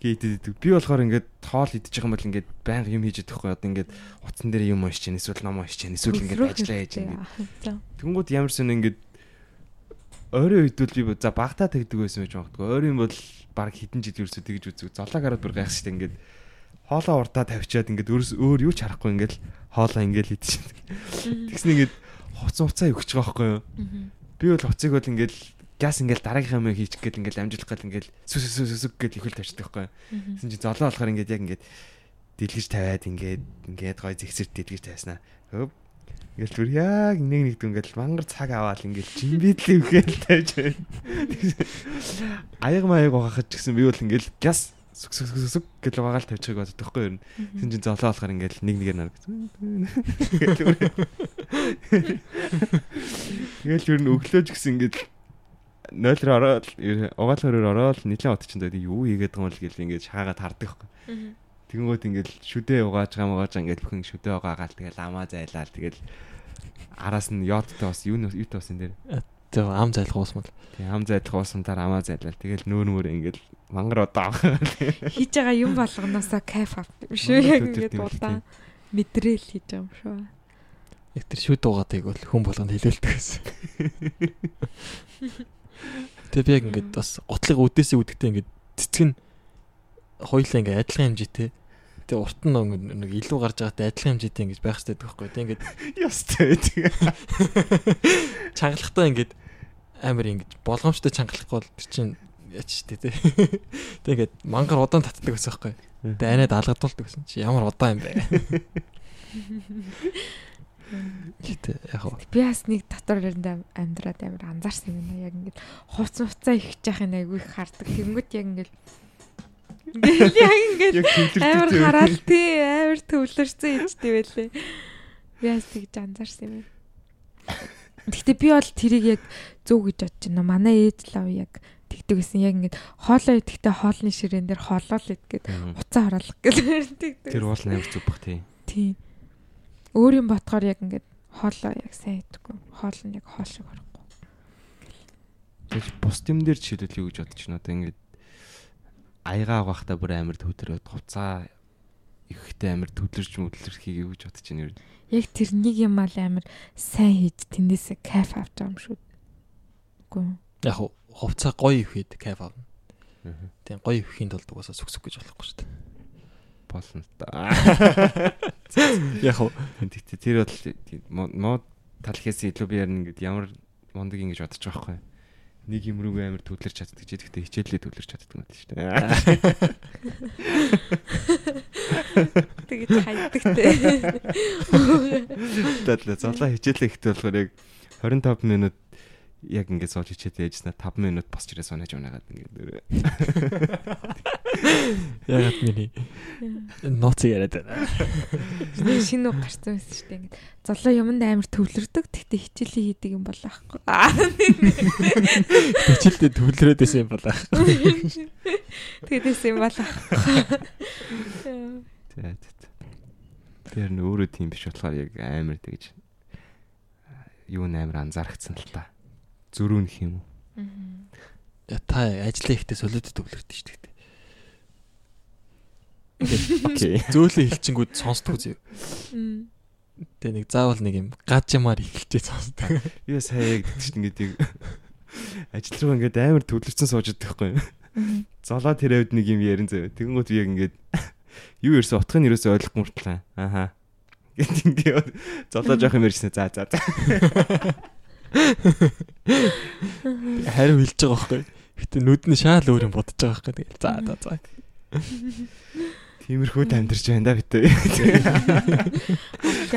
гээдэдэг. Би болохоор ингээд хоол идчих юм бол ингээд байнга юм хийж идэх байхгүй одоо ингээд утсан дээр юм уншиж чинь эсвэл ном уншиж чинь эсвэл ингээд ажиллаа хийж ингээд Тэнгүүд ямарсан ингээд ойрын үед бол би за багтаа тэгдэг байсан байж магадгүй. Ойрын бол баг хідэн жил ерөөсөө тэгж үзэг. Золоо гараад бүр гайх штэ ингээд хоолоо уртаа тавьчаад ингээд өөр юу ч харахгүй ингээд хоолоо ингээд идчихсэн. Тэгсэн ингээд хоц урцаа өгч байгаа байхгүй юу? Би бол хоцыг бол ингээд газ ингээд дараагийнхаа юм хийчих гээд ингээд амжуулах гал ингээд сүс сүс сүс гээд ихэл тавьчихдаг байхгүй юу? Тэгсэн чи золоо болохоор ингээд яг ингээд дэлгэж тавиад ингээд ингээд гой зэгсэр дэлгэж тавьснаа. Хөп Ингээл түр яг нэг нэг дүнгээл мангар цаг аваал ингээл жимбидлээ үхэл тавьж байна. Аяг маяг угаахад ч гэсэн би бол ингээл газ сүк сүк сүк сүк гэж угаагаал тавьчихыг боддог байхгүй юу? Тэгсэн чинь золоо болохоор ингээл нэг нэгээр нар. Ингээл юу н өглөөж гэсэн ингээл 0 руу ороод угаалгаар ороод нэлээд удчихсан даа юу хийгээд байгаа юм бол гэл ингээд шахаагаад хардаг байхгүй. Тэгэнгүүт ингээд шүдээ угааж байгаа муугааж ингээд бүхэн шүдээ угаагаал тэгэл амаа зайлаал тэгэл араас нь йодтой бас юу юу тоосон дээр. тэг ам зайлах уусмал. Тэг ам зайлах уусантаар амаа зайлал тэгэл нүүр мөр ингээд мангар одоо хийж байгаа юм болгоноосоо кайф авт юм шүү яг ингээд удаан мэдрээл хийж байгаа юм шүү. Яг тэр шүд угаадаг бол хүн болгонд хилээлдэг гэсэн. Тэгээ би яг ингээд бас готлыг үдээсээ үдэхтэй ингээд цэцэг нь хоёлаа ингээд адилхан хэмжээтэй. Тэгээ урт нь нэг илүү гарч байгаатай адилхан хэмжээтэй ингэж байх хэрэгтэй байхгүй. Тэгээ ингээд ястай байдаг. чангалахтаа ингээд амар ингэж болгоомжтой чангалахгүй бол тэр чинь яач штэ тий. Тэгээ ингээд мангар удаан татдаг гэсэн байхгүй. Тэгээ анаад алгадуулдаг гэсэн чи ямар удаан юм бэ? Гэтэ яг хоо Би бас нэг дотор өрөнд амьдраад амар анзаарсан юм байна. Яг ингээд хувц хувцаа их жахын айгүй их хардаг. Тэнгүүт яг ингээд Ингээл яг ингээд амар хараал тий амар төвлөрсөн ичтэй байлээ. Би бас тэгж анзаарсан юм. Гэхдээ би бол тэрийг яг зөв гэж бодож байна. Манай ээж лав яг тэгдэг гэсэн яг ингээд хоолоо идэхдээ хоолны ширээн дээр хоолол идгээд уцаа хараалах гэдэг. Тэр уул амар зүг бах тий. тий. Өөр юм ботхоор яг ингээд хоолоо яг сайн идэггүй. Хоол нь яг хоол шиг орохгүй. Тэгэж бус юм дээр жишээлбэл юу гэж бодож байна одоо ингээд аягаа угаахтаа бүр амар төвлөрөөд хуцаа ихэхтэй амар төвлөрч мөдлөрхийг юу гэж бодож байна юу? Яг тэр нэг юм ал амар сайн хийж тэндээсээ кайф авч байгаа юм шүү. Үгүй. яг хувцаа гоё ихэд кайф авна. Тийм гоё ихэхийн тулд угаасаа сүксүк гэж болохгүй шүү дээ. Болно та. Яг хоо Тэгтээ тэр бол мод талхээс илүү би ярина гэд ямар мондөг ингэж бодож байгаа байхгүй. Нэг юм рүүгээ амар төвлөрч чаддаг ч гэхдээ хичээлээ төвлөрч чаддаг юм байна шүү дээ. Тэгэж хайдагтэй. Тэгэлээ золоо хичээлээ ихтэй болохоор яг 25 минут яг ингээд сууж хичээлээ яжснаа 5 минут босч ирээ сонаж унаагаад ингээд ягаад миний ноц яриад байна. Нэг шинэ үг гарсан байсан шүү дээ. Ингээд золоо юмд амар төвлөрдөг. Тэгтээ хичээлээ хийдэг юм бол аахгүй. Аа. Хичээлдээ төвлөрөөд байсан юм байна. Тэгээс юм бол аахгүй. За. Тэр нь өөрөө тийм биш болохоор яг амар тэгж юу н амар анзаарчихсан л та. Зөрүүнх юм уу? Та ажлаа ихтэй солиод төвлөрдөг шүү дээ. Окей. Зөөлөн хилчингүүд сонсдгоо зөө. Мм. Тэгээ нэг заавал нэг юм гаж ямаар ихэлчээ сонсдог. Яа сая яг тэгж ингээд яг ажил руу ингээд амар төвлөрсөн сууж идэх байхгүй юу? Золоо тэр хавьд нэг юм ярин заяа. Тэгэнгүүт би яг ингээд юу ярьсан утгыг нь юусоо ойлгохгүй мөртлээ. Ааха. Гэт ингээд золоо жоох юм ярьсан. За за за. Хариу хэлж байгаа байхгүй. Гэтэ нүд нь шаал өөр юм бодож байгаа байхгүй. Тэгэл за за за. Тиймэрхүү амьдарч байна да битээ.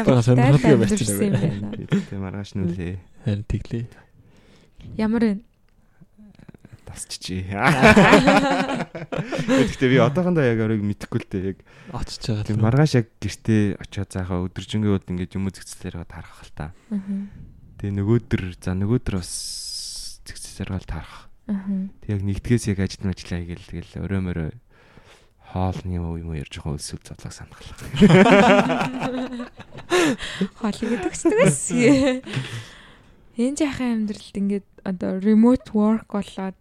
Бага сонирхолтой байцсан юм байна. Тэгээ маргааш нүлээ. Харин тэглээ. Ямар вэ? Тасчжээ. Гэхдээ би одоохондоо яг оройг мэдэхгүй л дээ. Яг Очиж байгаа тийм маргааш яг гэртээ очиод заахаа өдөржингөө бол ингээд юм зэгцлэрээ таарах л та. Аа. Тэгээ нөгөөдөр за нөгөөдөр бас зэгцлэрээ таарах. Аа. Тэг яг нэгдгээс яг ажил мэжлээ хийгээл тэгэл өрөө мөрөө хоол юм уу юм уу ярьж байгаа үлсэл задлаа санахлаа. Хоолыг төгсдөгс. Энэ жахын амьдралд ингээд одоо remote work болоод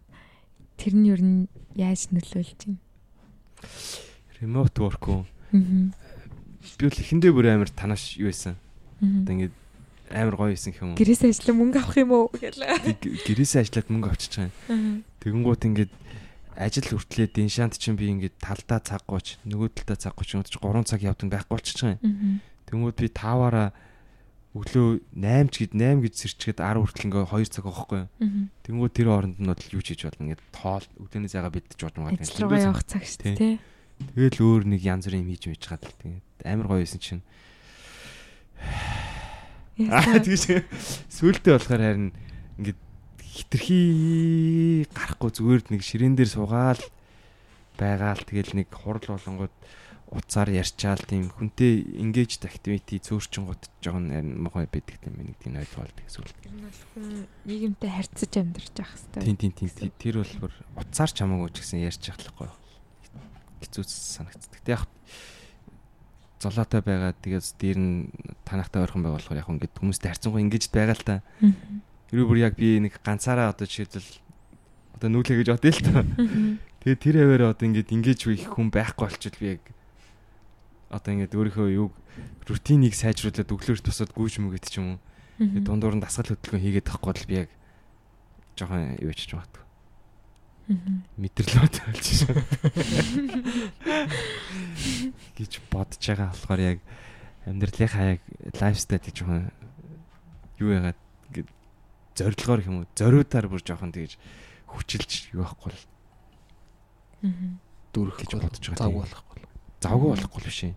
тэр нь ер нь яаж нөлөөлж байна? Remote work уу? Би бол эхэндээ бүр амар танаш юу байсан. Одоо ингээд амар гоё гэх юм уу? Гэрээс ажиллаа мөнгө авах юм уу гэлээ. Гэрээсээ ажиллаад мөнгө авчиж байгаа юм. Тэгэнгუთ ингээд ажил хүртлээ дин шант чинь би ингээд талдаа цаг гооч нөгөө талдаа цаг гооч өнөд чи 3 цаг явдаг байхгүй байгаа юм. Тэнгүүд би 5-аараа өглөө 8 ч гэд 8 гэж сэрчгээд 10 хүртэл ингээ 2 цаг авахгүй. Тэнгүүд тэр хооронд нь бол юу ч хийж болно ингээд тоол өглөөний цагаа бэлдэж бодсон байгаа. Руугаа явах цаг шүү дээ. Тэгэл өөр нэг янз бүрийн юм хийж мэж гад л тэгээд амар гоё байсан чинь. Аа тэгэж сүултээ болохоор харин ингээд хитрхи гарахгүй зүгээр нэг ширээн дээр суугаал байгаал тэгэл нэг хурал болонгууд уцаар ярьчаал тийм хүнтэй engaged activity зөөрчин готж байгаа нь харин мохой байдаг юм нэг тийм ойлгоол тэг сүлт. Тэр нь бол хүн нийгэмтэй харьцаж амьдарч явах хэрэгтэй. Тийм тийм тийм тэр бол уцаар ч хамаагүй ч гэсэн ярьж яхахгүй. хэцүү санагддаг. Тэг яг золоотой байгаа тэгээд дээр нь танахтай ойрхон байгаа болохоор яг ингээд хүмүүстэй харьцангуй ингэж байгаа л та. Ерөө бүр яг би нэг ганцаараа одоо жишээлбэл одоо нүүлээ гэж бодъё л та. Тэгээд тэр хэвээр одоо ингээд ингэж их хүн байхгүй болчихвол би яг одоо ингээд өөрийнхөө юг рутинийг сайжруулад өглөөр тусаад гүйж мүгэт ч юм уу. Тэгээд дундуур нь дасгал хөдөлгөөн хийгээд тахгүй бол би яг жоохон юу ч юм мэдэрлөө тавьж шээ. гэж бодож байгаа болохоор яг амьдралынхаа яг лайфстайлыг жоохон юу яагаад ингээд зорилгоор юм уу зориудаар бүр жоохон тэгж хүчилж юу байхгүй л дүүрэх гэж бодож байгаа. Завгүй болохгүй. Завгүй болохгүй биш ээ.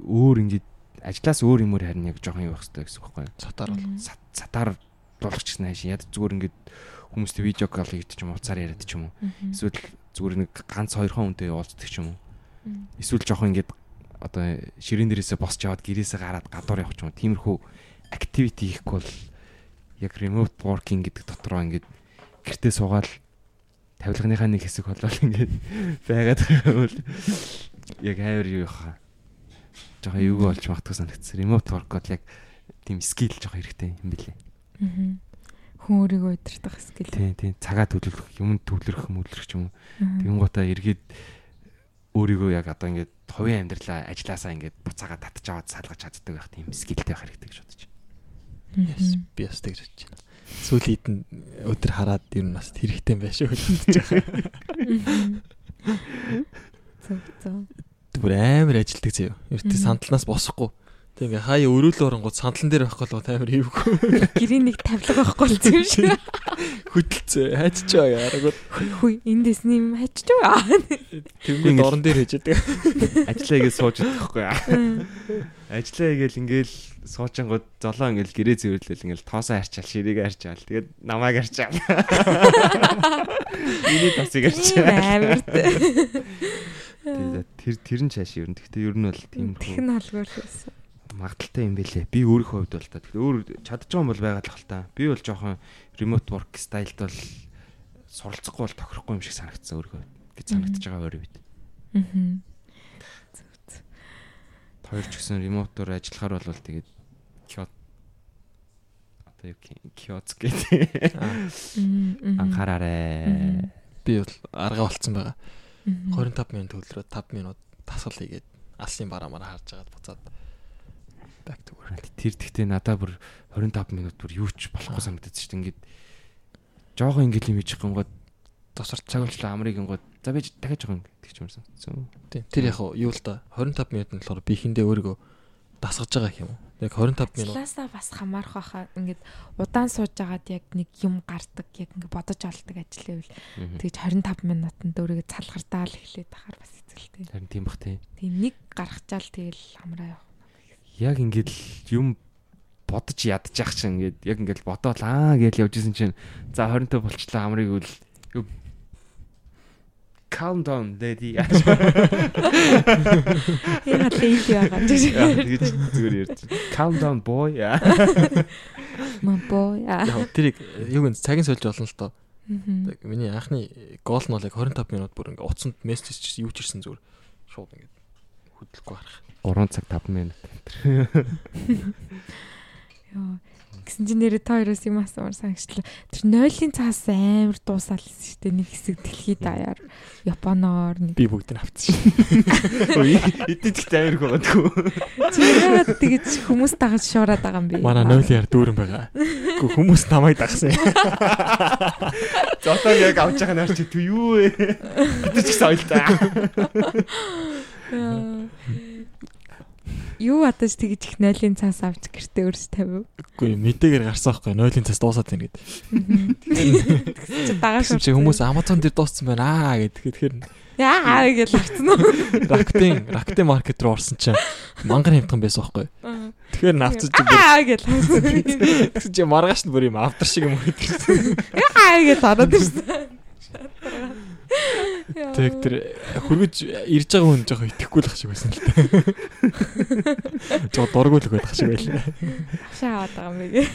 Өөр ингээд ажлаас өөр юмөр харин яг жоохон юу байх хэрэгтэй гэсэн үг байхгүй юу? Сатаар бол. Сатаар болгоч гэсэн хайш. Яг зүгээр ингээд хүмүүстэй видео кол хийдэг ч юм уу, уцаар яриад ч юм уу. Эсвэл зүгээр нэг ганц хоёрхан хүнтэй уулздаг ч юм уу. Эсвэл жоохон ингээд одоо ширээн дээрээсээ босч яваад гэрээсээ гараад гадуур явах ч юм уу. Тиймэрхүү activity хийхгүй бол яг remote working гэдэг дотроо ингээд гэртээ суугаад тавилганыхаа нэг хэсэг болол ингээд байгаад байвал яг хайр юу яхаа. Жохоо юу болж магтах санагдсан. Remote work бол яг тийм скил жоох хэрэгтэй юм билээ. Аа хүн өөрийгөө удирдах скил. Тийм тийм цагаа төлөвлөх, юм төвлөрөх, мөдлөх ч юм уу. Тэгэн гутаа эргээд өөрийгөө яг одоо ингээд хувийн амьдралаа ажилласаа ингээд буцаага татж аваад салгаж чаддаг байх тийм скилтэй байх хэрэгтэй гэж бодож байна. Yes, би бас тэгж бодож байна. Сүүлийн хэд өдөр хараад ер нь бас хэрэгтэй байна шүү гэж бодож байгаа. Зөв зөв. Түр амар ажилтдаг заяа. Эртээ сандалнаас босохгүй Тэг ингээ хаяа өрөөлөө оронгууд сандлан дээр байхгүй бол амар хийвгүй. Гэрийн нэг тавилга байхгүй л юм шиг. Хөдөлцөө хайчж байгаа ярагууд. Хүй энд дэсний юм хайчж байгаа. Тэнгүүд орон дээр хийж байдаг. Ажлаа игээл сууж идэхгүй. Ажлаа игээл ингээл суучингууд золоо ингээл гэрээ зэвэрлэл ингээл тоосоо харчаал ширийг харчаал. Тэгээд намайг харчаал. Миний тосыг харчаал. Тэр тэр нь цааш ер нь. Гэхдээ ер нь бол тийм хөө. Тэгн халгуур байсан магадaltaй юм бэлээ. Би өөрийнхөө хувьд бол та. Тэгэхээр өөр чадж байгаа юм бол байгаад л хальтаа. Би бол жоохон remote work стайлд бол суралцахгүй бол тохирохгүй юм шиг санагдсан өөрийнхөө гэж санагдаж байгаа өөрөө бид. Аа. Хоёр ч гэсэн remote-оор ажиллахаар бол тэгээд одоо юу киоц гэдэг. Анхаараарэ. Би бол арга болцсон байгаа. 25 минут төлрөө 5 минут тасгал хийгээд алсын бараамаар харж агаад буцаад back to work. Тэр тэгтээ надаа бүр 25 минут бүр юу ч болохгүй санагдаж шүү дээ. Ингээд жоохон ингээд юм хийж гингод тосор цагуулчлаа амрыг гингод за би дахиад жоохон тэгч юмсан. Тийм. Тэр яг юу л да 25 минут нь болохоор би хиндээ өөрийгөө дасгаж байгаа юм уу? Яг 25 минут. Цлаасаа бас хамаарах байхаа ингээд удаан сууж агаад яг нэг юм гардаг яг ингээд бодож олдог ажил байвал тэгж 25 минутанд өөрийгөө цалгартаал эхлээд тахаар бас эцэлтэй. Харин тийм бах тий. Тийм нэг гаргачаал тэгэл хамраа явах яг ингээд юм бодож ядчих чинь ингээд яг ингээд бодоол аа гэж явж исэн чинь за 25 болчлаа амрыг үл calm down lady яа лейди байгаа юм гэж зүгээр ярьж calm down boy my boy яа. Тэрийг юу гэн цагийн сольж болно л доо. Миний анхны гол нь бол яг 25 минут бүр ингээ уцанд мессеж юу ч ирсэн зүгээр. Шууд ингээ хөдлөхгүй харах 3 цаг 5 минут. Йоо. Гэсэн чинь нэрээ та хоёроос юм асуумар санагчлаа. Тэр нойлын цаас амар дуусаал шүү дээ. Нэг хэсэг дэлхийд даяар Японоор нэг би бүгдийг авчихсан шүү. Засгийн амар гоодгүй. Чигээд тэгэж хүмүүс дагаж шуураад байгаа юм би. Манай нойлын яар дүүрэн байгаа. Гэхдээ хүмүүс намайг дагсан. Зотог яг авч байгаа наар чи түү юу вэ? Бид ч гэсэн ойлтаа. Юу атаж тэгж их нойлын цаас авч гэртээ өрс тавив. Үгүй мэдээгээр гарсан байхгүй нойлын цаас дуусаад байна гэд. Чи дагааш чи хүмүүс Amazon дээр дууссан байна аа гэд. Тэгэхээр яа гэж харсан уу? Rakuten Rakuten маркет руу орсон чинь мангар хямдхан байсан байхгүй. Тэгэхээр навцаж чи аа гэж харсан. Тэгсэн чи маргааш нь бүр юм автар шиг юм хэлсэн. Яа гэж хараад ирсэн. Тэг тэр хөргөж ирж байгаа хүн жоохон итгэхгүй л ах шиг байсан л та. Жоо дургуул өгөх шиг байлаа. Хашаа аваад байгаа юм бэ.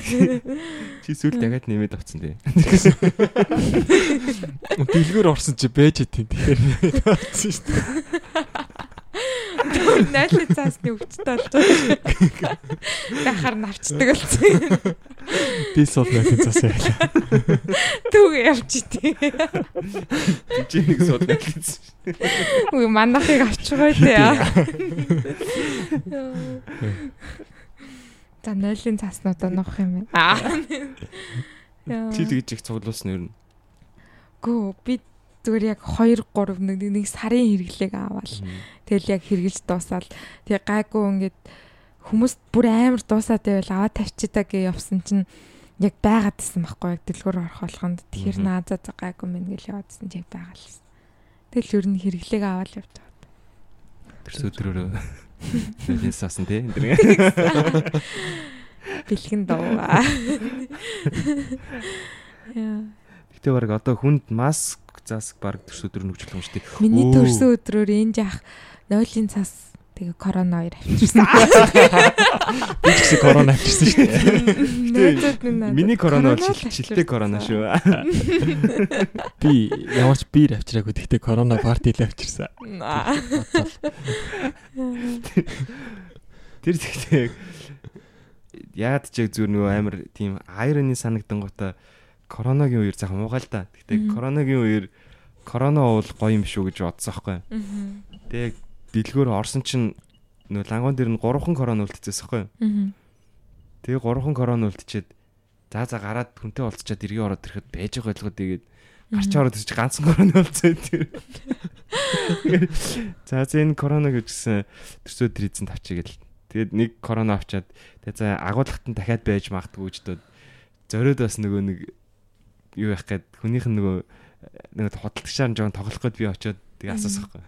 Чи сүлд дахиад нэмээд авцсан тий. Дэлгүүр орсон чи бэж тийм тэгэхээр авцсан шүү дээ. Нойлын цаасны өвчтэй болж байгаа. Дахаар навчдаг болсон. Би сул нойлын цаас яалаа. Түг явж итээ. Чи нэг сууд нойлын. Үгүй манахыг авчихгүй дээ. За нойлын цааснуудаа нох юм байна. Аа. Чи тэгж их цуглуулсан юм. Гүү би зүгээр яг 2 3 нэг нэг сарын хэрэглээг аваад тэгэл яг хэрглэж дуусаад тэгээ гайгүй ингээд хүмүүс бүр амар дуусаад байвал аваад тавьчида гэж явсан чинь яг байгаад исэн байхгүй яг дэлгүүр орох болгонд тэгэхээр наазаа за гайгүй мэн гэж яваадсэн чи байгаа л байсан. Тэгэл ер нь хэрэглээг аваад явж байгаа. Тэр өдрөөрөө Нэлээс асан тий. Бэлгэн дуугаа. Яа. Гэтэ баг одоо хүнд маск засаг баг төрс өдөр нүгжлэх юм шүү дээ. Миний төрсөн өдрөөр энэ жаах нойлын цас тэгээ корона хоёр авчирсан. Би ч гэсэн корона авчирсан шүү дээ. Миний корона бол шилтэй корона шүү. Би ямар ч биер авчираагүй. Гэхдээ корона парти л авчирсан. Тэр тэгтээ яад ч яг зүр нөгөө амар тийм айрны санагдан гута коронагийн үеэр зах муугаал да. Гэтэ коронагийн үеэр корона уул гоё юм шүү гэж бодсон байхгүй. Тэгээ дэлгөөр орсон чинь нөө лангон дээр нь 3хан корона үлдчихсэн байхгүй. Тэгээ 3хан корона үлдчихэд за за гараад хүнтэй уулзчаад эргээ ороод ирэхэд байж байгаа ойлгоод тэгээд гарч ороод ирж ганцхан корона болсон тэр. За за энэ корона гэжсэн төрсөө тэр эзэн тавчиг гэл. Тэгээд нэг корона авчаад тэгээ за агуулгад нь дахиад байж магадгүй ч дөө зориод бас нөгөө нэг юу яах гээд хүнийх нь нөгөө нэг хөдөлгчаар жоон тоглох гээд би очиод тэгээ асуусахгүй.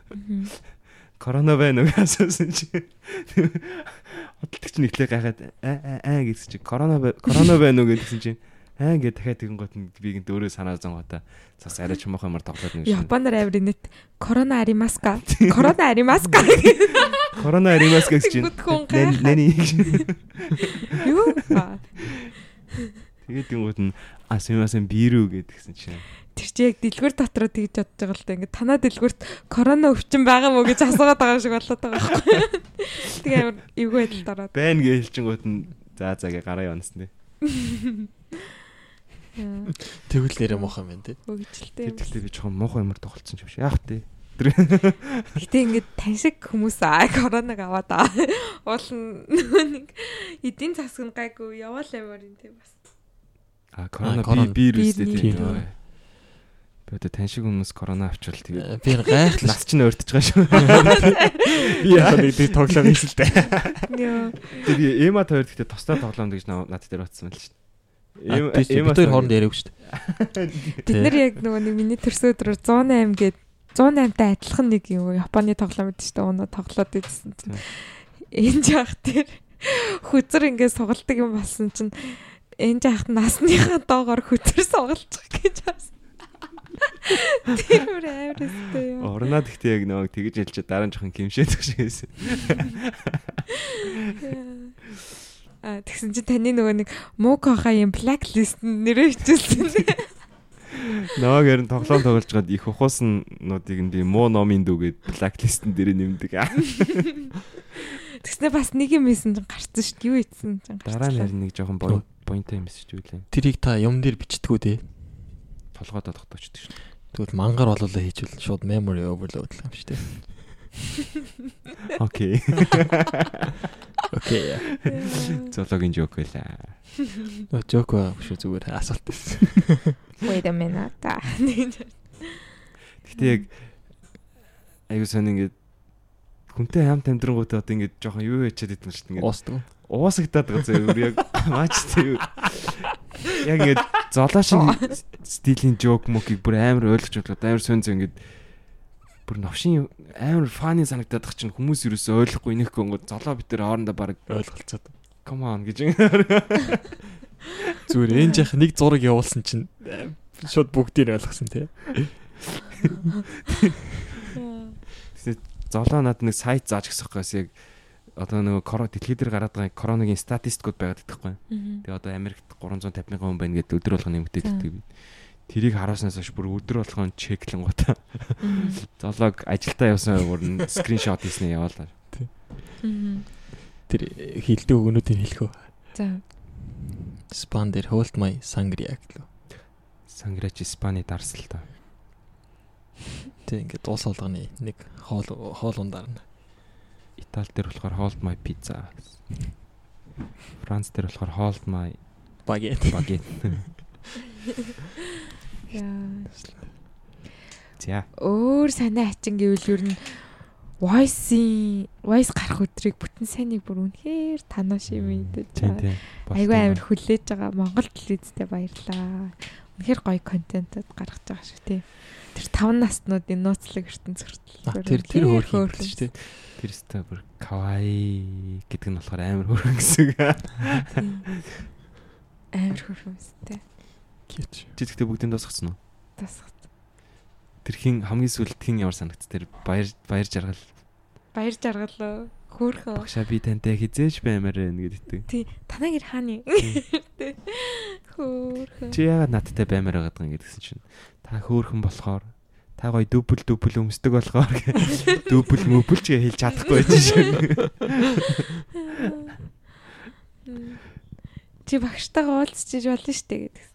Корона байна уу асуусан чи. Хөдөлгч ихлэ гайхаад аа аа гэсэн чи корона корона байна уу гэсэн чи аа ингээд дахиад тэгэн гот би гинт өөрөө санаа зон гота цас арай ч мохоо ямар тоглоод нэг шин. Японоор авир нэт корона аримаска. Корона аримаска. Корона аримаска гэж чинь. Нэни. Юу? Тэгээд юм гот нь а сумасан бирүү гэдгсэн чинь тэр чи яг дэлгүүр дотроо тэгж бодож байгаа л да. Ингээд танаа дэлгүүрт корона өвчин байгаа мó гэж асуугаад байгаа шиг болоод байгаа байхгүй. Тэгээ амар эвгүй байдалд ороод. Байна гэж хэлчихэнгүүт нь за за гэ гараа явнасны. Тэгвэл нэрээ муухай юм тий. Өгчлээ. Тэр тэгтээ би жоохон муухай юмар тоглолцсон юм шиг. Яах тий. Гэтэ ингээд таньшиг хүмүүс аа коронавиг аваад аа. Уул нэг эдийн засаг нь гайгүй яваал яваар юм тий бас. А корона би вирус тий. Би одоо тань шиг хүмүүс корона авчвал тэгээд би гайхлаа. Нас чинь өөртөж байгаа шүү. Би яг нэг тийм тоглоом хийсэн л дээ. Тэгээд эма тойр гэхдээ тусдаа тоглоом гэж над дээр батсан байл шүү. Эма эма тойр хооронд яриаг шүү дээ. Бид нар яг нөгөө нэг миний төрсөн өдрөөр 108 гээд 108-тай адилхан нэг юм Японы тоглоом гэдэг чинь өнөө тоглоод идсэн чинь энэ жаах тэр хүзэр ингээд сугалдаг юм болсон чинь энэ жаахт насныхаа доогоор хүзэр сугалчих гэж байна. Тэр амарстай юу. Орноо гэхдээ яг нэг тэгж хэлчихэд дараа нь жоохон гимшээдэг шиг байсан. А тэгсэн чи таны нөгөө нэг Мукохаа юм blacklist нэрээ хичээлсэн. Нөгөө гэрн тоглоом тоглож гад их ухуусан нуудыг нь би муу номын дүүгээд blacklist-н дээр нэмдэг. Тэгснэ бас нэг юм хийсэн чинь гарцсан шүү дээ. Юу ийдсэн чинь. Дараа нь нэг жоохон поинттай юм шүү дээ. Тэрийг та юм дээр бичдэггүй дээ толгойдоо тогтоочдөг шүү. Тэгвэл мангар болоолаа хийжвэл шууд memory overload л юм шүү дээ. Окей. Окей. Зоологийн жок байлаа. Нөө жок байхгүй шүү зүгээр асуулт байсан. Wait a minute. Гэтэ яг аюу сан ингээд хүнтэй хамт амьдрангуудаа одоо ингээд жоохон юу ячаад идэв шүү дээ ингээд. Уусагдаад байгаа зөв яг маач тийм. Яг ингээд золоошин стилийн жок мөкийг бүр амар ойлгож бодлоо амар сонь зэн ингээд бүр новшин амар фаны санагдаад тах чинь хүмүүс юусоо ойлгохгүй нэхгүй ингээд золоо битэр хоорондоо баг ойлголцоод. Come on гэж зүгээр энэ жах нэг зураг явуулсан чинь шууд бүгдийг ойлгосон тий. Золоо над нэг сайт зааж гисэх гээс яг одоо нөгөө корона дэлхий дээр гараад байгаа коронагийн статистикуд байгаад байхгүй. Тэгээ одоо Америкт 350 мянган хүн байна гэдэг өдөр болгон нэмэгдээд байдаг. Тэрийг харуулснаас хойш бүр өдөр болгон чеклэн гутаа. Золог ажилдаа явсан бүр скриншот хийснээ яваалаа. Тэр хилдэг өгнүүдийг хэлэхөө. За. Спан дээр hold my sangria гэлөө. Санграч Испани дарсал та. Тэг ингээд уус олгоны нэг хоол хоол ундарна. Итали дээр болохоор hold my pizza. Франц дээр болохоор hold my baguette. Яа. За. Өөр санаа хачин гэвэл ер нь voice-ийн voice гарах өдрийг бүтэн сайныг бүр үнэхээр танаа шимэдэж байгаа. Айгүй амар хүлээж байгаа Монгол телевизтэй баярлаа. Үнэхээр гоё контентууд гаргаж байгаа шүү тий. Тэр таван наснуудын нууцлаг ертөнц хүртэл. Тэр тэр хөөрхөн. шүү дээ. Тэр өстой бүр кавай гэдэг нь болохоор амар хөрөнгө гэсэн. Амар хөөрхөн өстэй. Кьют. Чи тэгтээ бүгдийг дуусгацсан уу? Тасгат. Тэр хин хамгийн сүүлд хин ямар санагц тэр баяр баяр жаргал Баяр жаргалаа. Хөөрхөн. багшаа би тантай хизээж баймаар байна гэдэг. Тий. Танаа гэр хааны. Хөөрхөн. Чи яагаад надтай баймаар байгаа юм гэдгсэн чинь та хөөхөн болохоор та гоё дүүбэл дүүбэл өмсдөг болохоор дүүбэл мөбөл ч хэлж чадахгүй байж шин. Чи багштайгаа уулзчих болно штэ гэдэг.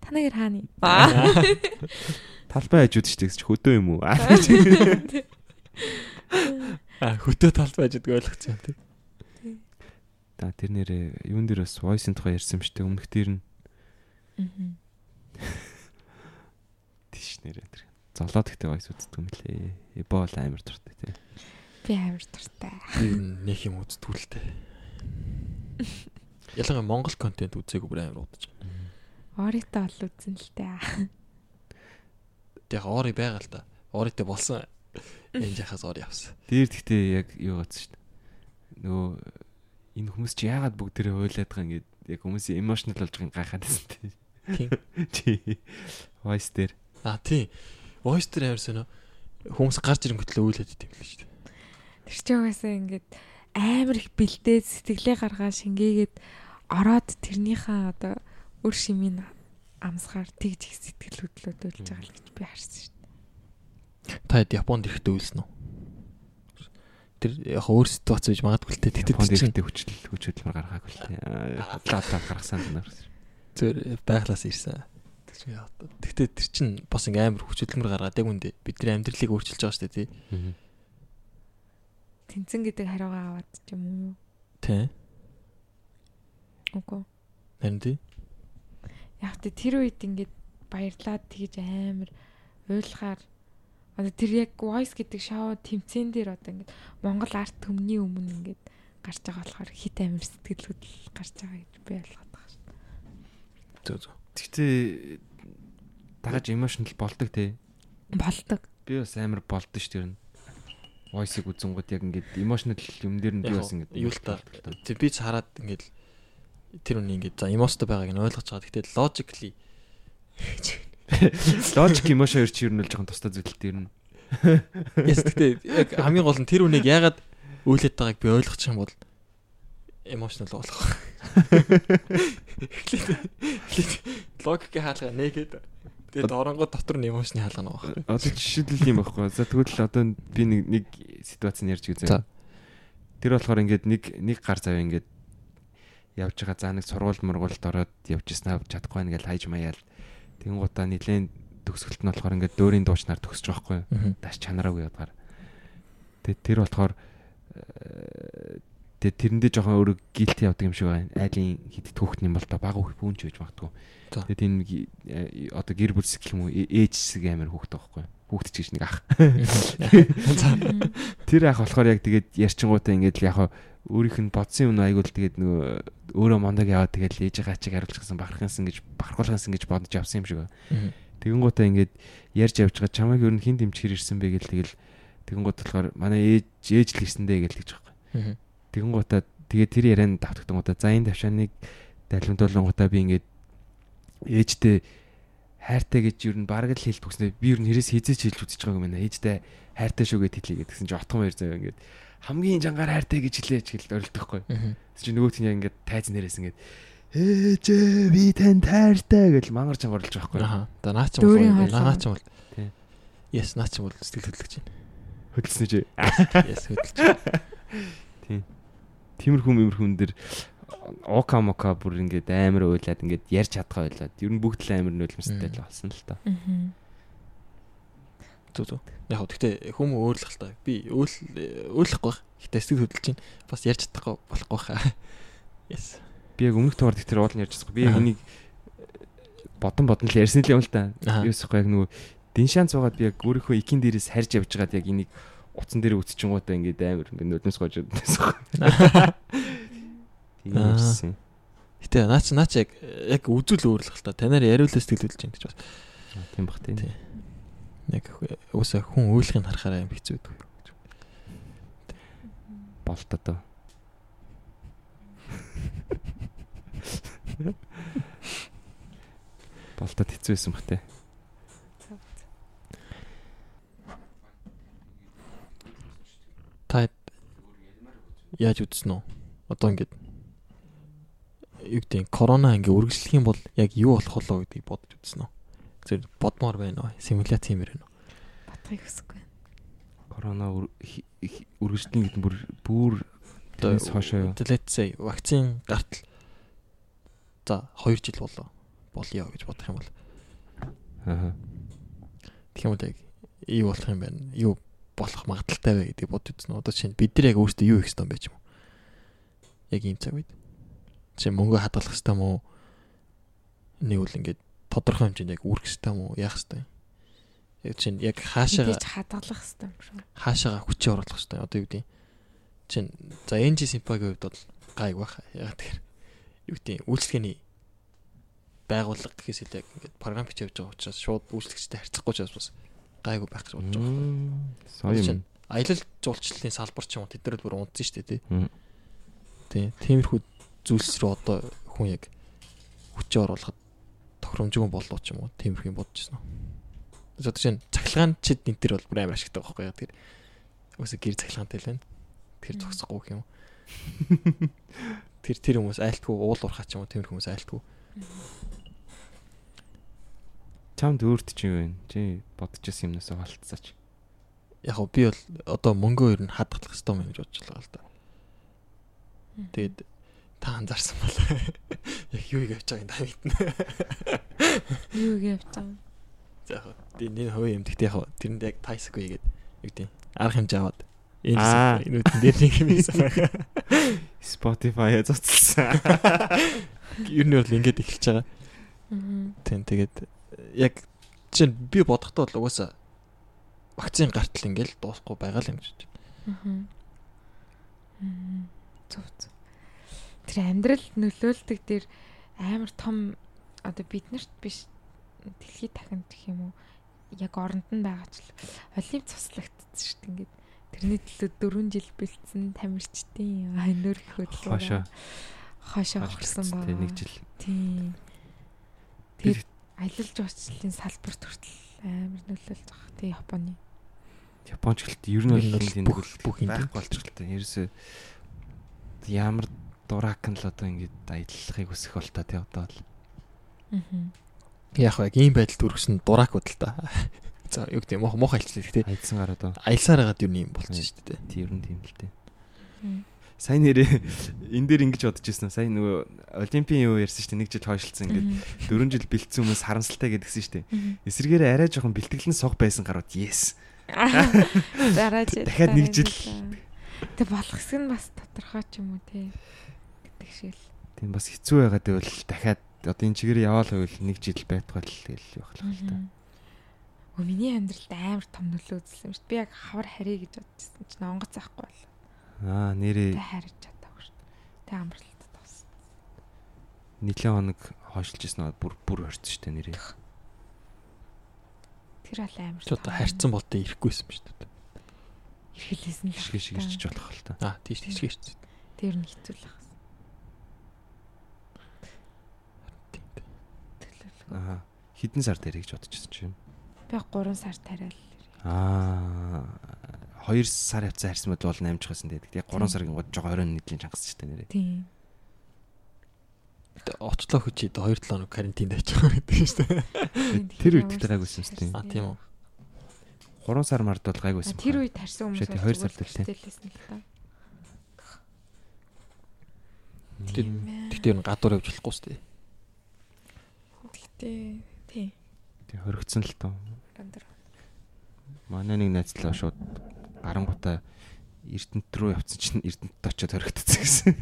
Танаа гэр хааны. Талбай хажууд тэгс чи хөдөө юм уу? А хөтөө талд байж байгаа ойлгоцсон тий. Та тэр нэрээ юун дээр бас voice-ын тухай ярьсан шүү дээ. Өмнөх дээр нь Мгм. тийш нэрээ тэр. Золоо тэгтээ voice үздэг юм лээ. Эбол амар дуртай тий. Би амар дуртай. Би нэг юм үздгүүлтэй. Ялангуяа Монгол контент үзээгүй бүр амар удаж. Оритоо ол үзэн л дээ. Тэг ори байгаа л да. Оритой болсон. Энэ жахаас ори авсан. Тэр тэгтээ яг юу гацсан шүү дээ. Нөгөө энэ хүмүүс чи яагаад бүгд тэрэ хойлоод байгаа ингээд яг хүмүүсийн emotional болж байгааг гайхаад байсан тий. Тийм. Чи voice дээр А тийм. Voice дээр амар сонио. Хүмүүс гарч ирэнгүүтлээ үйлээд идэв л шүү дээ. Тэр чи угаасаа ингээд амар их бэлдээд сэтгэлээ гаргаа шингээгээд ороод тэрнийхээ одоо үр шимийн амсгаар тэгж их сэтгэл хөдлөлөд болж байгаа л гэж би харсан шүү дээ. Та хэд Японд ирэхдээ үйлсэн үү? Тэр яг өөр ситуац байж магадгүй л дээ. Японд ихтэй хүчил хүчөдлөмөр гаргаагүй л тий. Хадлаа хадлаа гаргасан юм байна. зөөр байглаас ирсэн. Тэг чи яа. Тэгтээ тэр чин бас ингээм амар хүчхөдөлмөр гаргаад яг үндэ бидний амьдралыг өөрчилж байгаа шүү дээ тий. Тэнцэн гэдэг хариугаа аваад ч юм уу. Тэ. Үгүй. Харин тий. Яг тэ тэр үед ингээд баярлаад тэгж амар уйлахаар одоо тэр яг voice гэдэг шоу тэмцэн дээр одоо ингээд Монгол арт төмний өмнө ингээд гарч байгаа болохоор хит амир сэтгэл хөдлөл гарч байгаа гэж би ойлгоод байгаа шүү. Зөө зөө. Тэгтээ дагаж emotional болдог тий. Болдог. Би бас амар болдсон шүү дээ. Voice-ыг үзэнгууд яг ингээд emotional юм дээр нь би бас ингээд юу л та. Тэг би ч хараад ингээд тэр үний ингээд за эмоцтой байгааг нь ойлгож байгаа. Тэгтээ logically logic emotion хоёр чи ер нь л жоохон тустай зүйлтэй ер нь. Яс тэгтээ яг хамгийн гол нь тэр үнийг яагаад үйлээд байгааг би ойлгочих юм бол emotional болох. Логикийн хаалга нэгэд тэгээд оронгоо дотор нь emotion хаалга нэг байна. Одоо жишээлбэл юм байхгүй. За тэгвэл одоо би нэг нэг ситуац нь ярьж үзье. Тэр болохоор ингээд нэг нэг гар завь ингээд явж байгаа. За нэг сургууль мургуулд ороод явж ирсэн чадахгүй байна гэж хайж маяал. Тэнгуудаа нилээн төгсгөлт нь болохоор ингээд дөөрийн дуучнаар төгсөж байгаа байхгүй. Даш чанараагүй ядгаар. Тэгээд тэр болохоор э, тэгээд тэрэндээ жоохон өөрөө гилти явдаг юм шиг байна. Айлын хидэд хүүхэд юм бол та баг хүүхэн ч байж магадгүй. Тэгээд энэ одоо гэр бүл хэсэг юм уу э- ээж хэсэг амар хүүхэд байхгүй. Хүүхэд ч гэж нэг ах. Тэр ах болохоор яг тэгээд ярьчингуудаа ингээд яг өөрийнх нь бодсон юм айгуул тэгээд нөгөө өөрөө мондог яваад тэгээд ээжийнхээ ачиг хариулчихсан бахархансан гэж бахархуулгансан гэж бодож явсан юм шиг байна. Тэгэнгүүтээ ингээд ярьж явж байгаа чамайг ер нь хин дэмчгэр ирсэн бэ гэл тэгэл тэгэнгүүт болохоор манай ээж ээж л ирсэндээ гэл гэж байгаа. Тэгэнгүүтээ тэгээ тэр ярианд давтагдангуудаа за энэ тавшааныг далимдуулангуудаа би ингээд ээжтэй хайртай гэж ер нь бараг л хэлт өгснээ би ер нь хэрэгс хизээч хэлж үзэж байгааг юм байна. Ээжтэй хайртай шүү гэд хэлье гэдгсэн чи отгон баяр заяа ингээд хамгийн жангаар хайртай гэж хэлээч гэл орилдохгүй. Чи нөгөөт нь яг ингээд тайз нэрээс ингээд ээжээ би тань хайртай гэл мангар чангаруулж байгаа байхгүй. Аа. Да наа ч бол хаалга. наа ч бол. Тий. Yes наа ч бол сэтгэл хөдлөж байна. Хөдөлсөн чи. Yes хөдлөж. Тиймэрхүү мэмэрхүүн дэр ока мока бүр ингээд амар уйлаад ингээд ярьж чадхаа байлаад. Ер нь бүгд л амар нулимстай л болсон л та. Зүг зүг. Яг гэхдээ хүмүүс өөрлөх л та. Би өөл өөрлөхгүй байх. Гэтэ сэтгэл хөдлөж чинь бас ярьж чадахгүй болохгүй хаа. Yes. Би яг өмнөх тугаар дээр уул нь ярьж байгаа. Би яг энийг бодон бодон л ярьсан л юм л та. Өсөхгүй яг нөгөө дин шанс байгаа би яг өөрийнхөө икийн дээрээс харж явж байгаад яг энийг утсан дээр үтчихэнгуудаа ингээд амар ингээд нулимс гож байсан. Тийм ярьсан. Гэтэ наач наач яг яг үзүүл өөрлөх л та. Танаар яриулаа сэтгэл хөдлөж чинь гэж бас. Тийм бах тийм. Тийм. Яг уусаа хүн өөрлөхийг харахаараа юм хэцүү байдаг. Болт одоо. Болтод хэцүү байсан бах те. Та яаж үзсэн үү? Одоо ингээд юу гэдэг корона ингээ үргэлжлэх юм бол яг юу болох болоо гэдгийг бодож үзсэн үү? Зөв бодмоор байна уу? Симуляц хиймээр байна уу? Батхыг хүсэхгүй. Корона үргэлжлэн гэдэг нь бүр бүр Одоо тэрнээс хойшоо юу? let's say вакцин гартал за 2 жил болоо болёо гэж бодох юм бол Аа. тэгэх юм бол яг юу болох юм байна? Юу болох магадaltaй вэ гэдгийг бодож үзсэн. Одоо чинь бид нар яг өөрсдөө юу хийх ёстой юм бэ ч юм уу? Яг ийм цаг үед. Чи мөнгө хадгалах ёстой юм уу? Нэг үл ингээд тодорхой хэмжээнд яг үрэх ёстой юм уу? Яах ёстой юм? Яг чинь яг хаашаа хадгалах хэрэгтэй юм шүү. хаашаага хүчээ оруулах ёстой. Одоо юу гэдэг чинь за NG Simpa-гийн хувьд бол гайг байх. Яг тэгэхээр юу гэдэг үйлчлэгээний байгууллага гэхээс илүү яг ингээд програм бичиж явж байгаа учраас шууд үйлчлэгчтэй харьцахгүй ч бас гайгүй байх гэж бодож байгаа. Соёо чинь юм. аялал жуулчлалын салбар ч юм уу тэд нар бүр унтсан шүү дээ тий. Тий. Тиймэрхүү зүйлс рүү одоо хүн яг хүчээ оруулахад тохиромжгүй болоо ч юм уу тиймэрхүү бодож байна. Одоо чинь цахилгаан чид энэ төр бол бүр амар ашигтай байхгүй яа тэр. Үгүй гэр цахилгаантай л байна. Тэр зогсохгүй гэх юм. Тэр тэр хүмүүс айлтгүй уул уурхаа ч юм уу тиймэрхүү хүмүүс айлтгүй. Чамд өөрт чи юу вэ? Чи бодчихсон юмнаас халтцаач. Яг би бол одоо мөнгөө ер нь хадгалах хэрэгтэй юм гэж бодож байгаа л да. Тэгээд та анзаарсан бол яг юу хийж байгааг та мэднэ. Юу гэж байгаа. За яг тийм энэ хувийн юм гэхдээ яг тэрэнд яг тайсгүй гэдэг юу гэдэг арга хэмжээ аваад энэ үтэн дээр нэг юм хийсэн байгаа. Spotify цоцсон. Ер нь бол ингэж эхэлж байгаа. Аа. Тийм тэгээд яг чинь би бодохдоо бол угаасаа вакцин гартал ингээл дуусахгүй байгаа л юм гэж. Аа. Мм. Зүг зүг. Тэр амьдрал нөлөөлдөг дээр амар том одоо биднэрт биш дэлхийд тахын гэх юм уу яг оронд нь байгаа ч л олив цуслагдсан шүү дээ ингээд тэрний төлөө 4 жил бэлдсэн тамирчдын ханөр хөдөлгөөр Хошоо. хошоо гарсан Тэ байгаа. нэг жил. Тийм. Тэр аялал жуулчлалын салбарт хүртэл амар нөлөөлж байгаа. Тийм Японы. Японч гэлт ер нь бол энэ бүх- бүх бүх юм байхгүй болчих л та. Ерөөсөө ямар дурак нь л одоо ингэж аяллахыг хүсэх бол та тий одоо л. Аа. Яг яг ийм байдалд үргэсэн дуракуд л та. За юу гэдэг мох мох альчлаа гэхдээ Аялсан гараад аялсаар хагаад юу юм болчих шүү дээ. Тий ер нь тийм л тий. Мм. Сайн нэрээ энэ дээр ингэж бодож ирсэн. Сайн нөгөө олимпийн юу ярьсан шүү дээ. Нэг жил хойшлцсан ингээд 4 жил бэлдсэн хүмүүс харамсалтай гэдгсэн шүү дээ. Эсэргээрээ арай жоохон бэлтгэлэн сог байсан гарууд yes. Дараа жил. Дахиад нэг жил. Тэг болох хэсэг нь бас тодорхой ч юм уу те. Гэдэг шиг л. Тийм бас хэцүү байгаад байвал дахиад одоо энэ чигээр яваал байвал нэг жил байтгал тэгэл явах л та. Өө миний амьдралд амар том нөлөө юм шүү дээ. Би яг хавар харьяа гэж бодчихсон чинь онгоц ахгүй бол. Аа нэрээ Тэ харьж чадаагүй шүү дээ. Тэ амралт товсон. нэлээд хоног хойшилж ирсэн аа бүр бүр хорцсон шүү дээ нэрээ. Тэр бол амар. Ч одоо харьцсан болтой ирэхгүйсэн ба шүү дээ. Ирхэлсэн л. Шгэ шиг ирчих болох л та. Аа тийш тийш ирсэн. Тэр нь хэцүү л байна. Аа хідэн сар дээр гэж бодчихсон чинь. Би 3 сар тариал. Аа 2 сар явцсан харьсан бодвол 8 жих байсан тэгээд яг 3 сарын год жоо 20 нийтлийн чангасч та нэрээ. Тийм. Очлоо хүчээд 2 7 хоног карантинд байгаа гэдэг шүү дээ. Тэр үед гайгүйсэн шүү дээ. Аа тийм үү. 3 сар мард бол гайгүйсэн. Тэр үед тарсан хүмүүс тий, хоёр сар дээр тий. хэлсэн л та. Тэгтээ ер нь гадуур явж болохгүй шүү дээ. Гэтэ тий. Тэг хоригдсон л тоо. Гандар. Манай нэг найзлаа шууд гарангуудаа Эрдэнэт рүү явцсан чинь Эрдэнэт очиод хоригдсон гэсэн.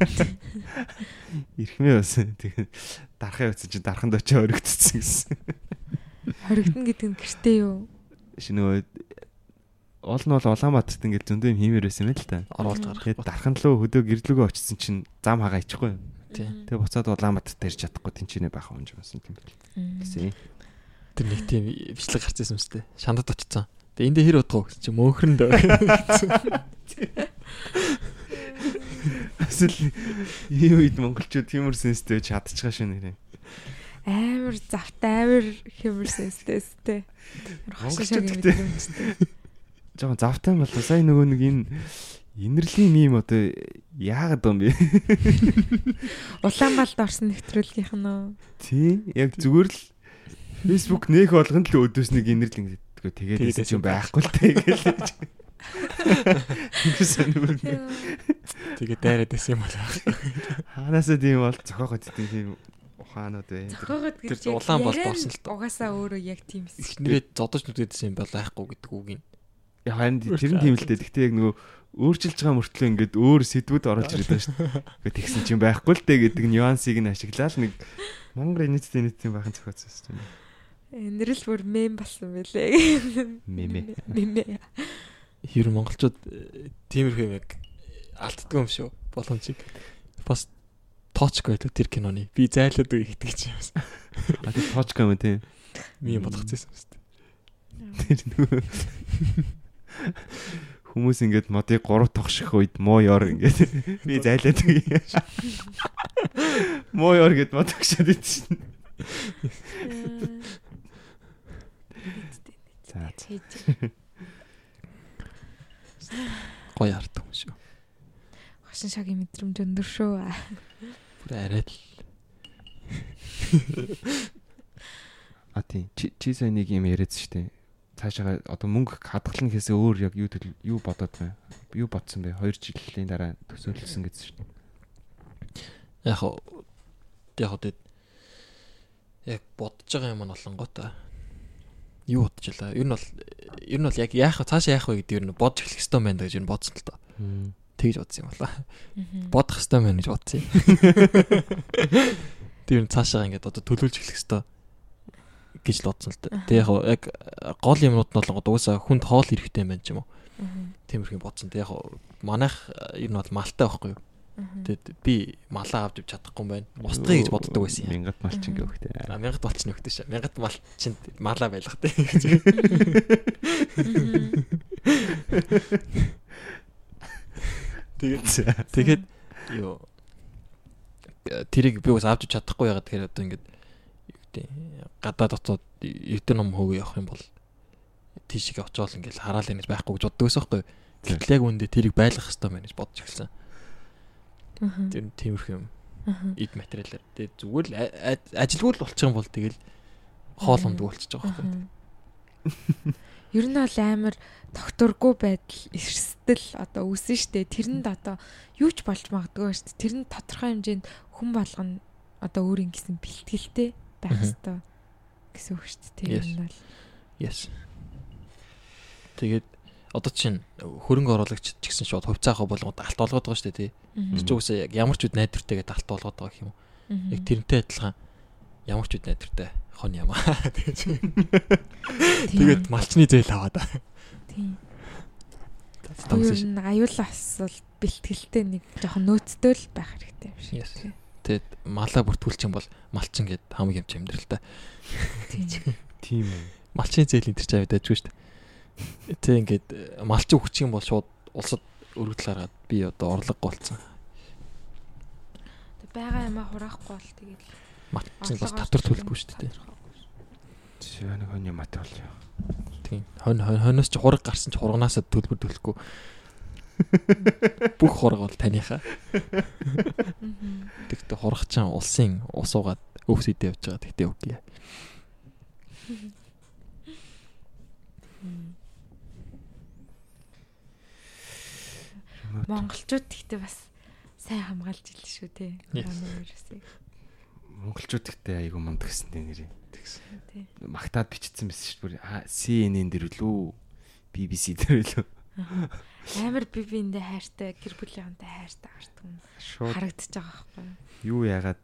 Ирхмээ бас тэгээд дарахаа явцсан чинь дарханд очиод хоригдсон гэсэн. Хоригдно гэдэг нь гэртээ юу? Шинэ ол нь бол Улаанбаатарт ингээл зөндөө юм хиймээр байсан юм л та. Оруулж гарах. Тэгээд дархан лөө хөдөө гэрлүүгөө очсон чинь зам хагаа ичихгүй. Тэгээ буцаад Улаанбаатарт ирж чадахгүй тэнчэнэ байх юм жимсэн тийм бэл. Гэсэн. Тэр нэг тийм бичлэг гарч ирсэн юм шүү дээ. Шандад очсон. Тэгээ энд дээр хэр удах гэсэн чи мөнхрөнд. Эсвэл ийм үед монголчууд тиймэрсэн сте чадчихаа шүү нэрээ. Амар завт амар хэмэрсэн стэстэй. Монголчууд гэдэг жоохон завтай юм бол сая нөгөө нэг энэ инэрлийн мим одоо яагаад юм бэ? Улаанбаалд орсон нэвтрүүлгийнх нь үү? Тий, яг зүгээр л Facebook нээх болгоно л өдөөс нэг инэрлэн гэдэггүй тэгээд юм байхгүй л тэгээд Тэгсэн нүр. Тэгээ дайраад байсан юм бол. Хаанасаа тийм бол зохиогод тийм ухаанууд бай. Зохиогод гэж Тэр Улаанбаалд орсон л тоо. Угаасаа өөрөө яг тийм эсэ. Эхнэрээ зодож нүдэдсэн юм бол айхгүй гэдэг үг юм. Яг харин тэр нь тийм л дээ. Гэхдээ яг нөгөө өөрчилж байгаа мөртлөө ингээд өөр сэдвүүд оруулж ирээд байна шүү дээ. Гэхдээ тэгсэн чинь байхгүй л дээ гэдэг нюансыг нь ашиглаад нэг Монгол нийтийн нийтийн бахан зохиоцсон юм. Нэрэл бүр мем болсон байлээ. Мемэ. Мемэ. Хэр монголчууд э, тиймэрхүү юм яг алддгүй юм шүү. Боломжийг бас тоочгүй байлаа тэр киноны. Би зайлаад үг итгэж юм. А тийм тоочка юм тийм. Ми бодгоцсон юм шүү дээ. Тэр нөгөө хүмүүс ингээд модыг 3 тогших үед муу ёр ингээд би зайлаад үгүй. Муу ёр гэд мод тогшоод идсэн. За. Гоё хардаг юм шүү. Хошин шагийн мэдрэмж өндөр шүү. Бүр арай л А тийм чи чи сая нэг юм яриадсан шүү дээ. Цаашаа одоо мөнгө хадгална гэхээсээ өөр яг юу юу бодоод байна? Юу бодсон бэ? 2 жилийн дараа төсөөлсөн гэсэн дээ. яг хоо яг тэд яг бодож байгаа юм нь болонготой. Юу бодож илаа? Ер нь бол ер нь бол яг яах цаашаа яах вэ гэдэг ер нь бодож эхлэх хэрэгтэй байна гэж ер нь бодсон л доо. Тэгж бодсон юм болоо. Бодох хэрэгтэй байна гэж бодсон юм. Тэр нь цаашаа ингээд одоо төлөвлөж эхлэх хэрэгтэй гэж л бодсон л дээ. Тэг яг яг гол юмнууд нь бол угаасаа хүнд хоол хэрэгтэй юм байна ч юм уу. Тиймэрхүү бодсон. Тэг яг манайх ер нь бол малтай байхгүй юу? Тэгэд би малаа авч ив чадахгүй юм байна. Устгая гэж боддог байсан юм. Мянгат малчин гэвхтэй. А мянгат малчин өгдөө ш. Мянгат малчин малаа байлгах тий. Тэгээд тэгээд юу тэрийг би бас авч чадахгүй ягаад тэгэхээр одоо ингээд юу гэдэг гадаа дотоод эрдэнэ ном хөөгөө явах юм бол тийшээ очиол ингээд хараал ингэж байхгүй гэж боддог байсан байхгүй. Гэтэл яг үүндээ тэрийг байлгах хэрэгтэй байна гэж бодож эхэлсэн. Тэр тиймэрхүү юм. Эд материалаар. Тэгээд зүгээр л ажилгүй л болчих юм бол тэгэл хоол ундг болчихж байгаа байхгүй. Ер нь бол амар докторгүй байдал эрсдэл одоо үүсэн штэ. Тэрэнд одоо юу ч болж магадгүй штэ. Тэрэнд тодорхой хэмжээнд хүн болгоно одоо өөр ингэсэн бэлтгэлтэй байх хэвээр гэсэн үг штэ. Тэр нь бол Yes. Тэгээд одоо чинь хөрөнгө оруулагч ч гэсэн шууд хувьцаахаа болгоод алт болгоод байгаа шүү дээ тий. Тэр үгүйсээ яг ямар ч үд найдвартай гэдэг алт болгоод байгаа юм. Яг тэрнтэй адилхан ямар ч үд найдвартай хон ямаа. Тэгээд малчны зээл аваад. Ер нь аюулаас бол бэлтгэлтэй нэг жоохон нөөцтэй л байх хэрэгтэй юм шиг. Yes. Тэгээд малаа бүртгүүлчих юм бол малчин гэд хамгийн юм ч амьдрал та. Тийм. Тийм үү. Малчны зээл энэ чинь авдаагүй шүү дээ. Тэ ингээд малчин өгчих юм бол шууд улсад өргөдөл гаргаад би одоо орлого голцсон. Бага юмаа хураахгүй бол тэгээд Малчин бас татвар төлөхгүй шүү дээ. Чи нэг хоны мат болж байгаа. Тийм. Хонь хонь- хоньоос ч хураг гарсан ч хурганаасаа төлбөр төлөхгүй. Бүх хураг бол таныхаа. Тэгтээ хурах чам улсын ус угаад өвс идэ явж байгаа. Тэгтээ үгүй. монголчууд гэхдээ бас сайн хамгаалж илээ шүү те. Коронавирусыг. Монголчууд ихтэй айгүй мундаг гэсэн дээ нэрээ. Тий. Магтаад бичсэн байсан шүү дээ. CNN дээр лүү? BBC дээр? Аха. Амар би биэндээ хайртай, гэр бүлийнхэнтэй хайртай гардаг юм. Харагдаж байгаа байхгүй юу? юу яагаад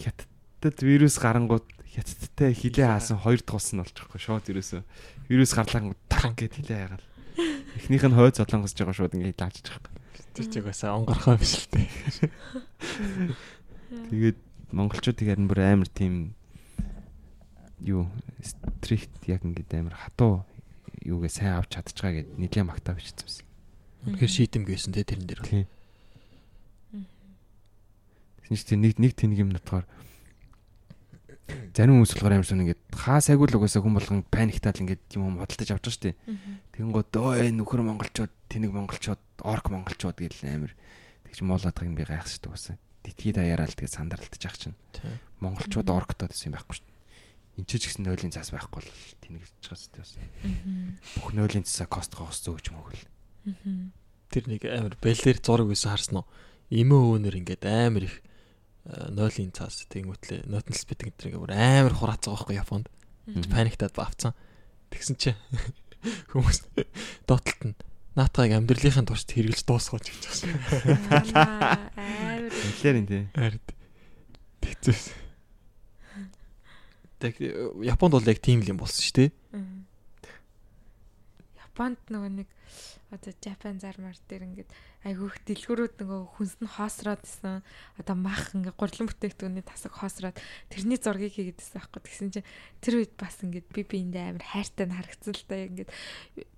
хятадд вирус гарангууд хятадтай хилээ хаасан хоёр нь болчихгүй шууд ерөөсөө вирус гарлаа тарах гэд хилээ яагаад эхнийх нь хойд золонгосж байгаа шууд ингээд байгаа байхгүй. Тэр ч угаасаа онгорхоо биш л дээ. тэгээд монголчуудыг харин бүр амар тийм юу стрикт яг ингээд амар хатуу юугээ сайн авч чадчих байгаа гэд нэлээд магтаа бичсэн байсан Үнэхээр шийдэм гэсэн те тэрэн дээр. тийм Тэгсэн чинь нэг нэг тэнэг юм натгаар зарим хүмүүс болохоор амар сонь ингээд хаа сайгүй л угаасаа хүн болгон паниктаад ингээд юм бодолтож авч байгаа шүү дээ. Тэгэн гоо дөө нөхөр монголчууд тэнэг монголчууд орк монголчууд гэл амар тэгж муулаад байгааг би гайхсдаг уусаа. Дитгий даяараа л тэгээ сандралтаж ах чинь. Монголчууд орктод гэсэн юм байхгүй шүү. Энд ч гэсэн нойлын цаас байхгүй бол тэнэгж байгаа шүү дээ. Бүх нойлын цасаа костгоос зөөж мөгөл. Тэр нэг амар бэлээр зураг байсан харсан уу? Имээ өөнөр ингээд амар их нойлын цаас тэнгүүтлээ нотнл спит гэдэг бүр амар хураацсан байхгүй Японд. Паниктаад авцсан. Тэгсэн чи хүмүүс доотлолт нь наатайг амьдралынхын туршид хэрглэж дуусгаж гэж байна. Амар. Үнэхээр энэ тий. Харин тэгцээс. Тэг Японд бол яг тийм л юм болсон шүү дээ. Японд нөгөө нэг одоо Japan зармар дээр ингээд айгүйх дэлгүүрүүд нөгөө хүнс нь хоосроод исэн. Одоо мах ингээд гурлан бүтээгдэхүүний тасаг хоосроод тэрний зургийг хийгээдсэн байхгүй тэгсэн чинь тэр үед бас ингээд би биэндээ амар хайртай нь харагдсан л та. Ингээд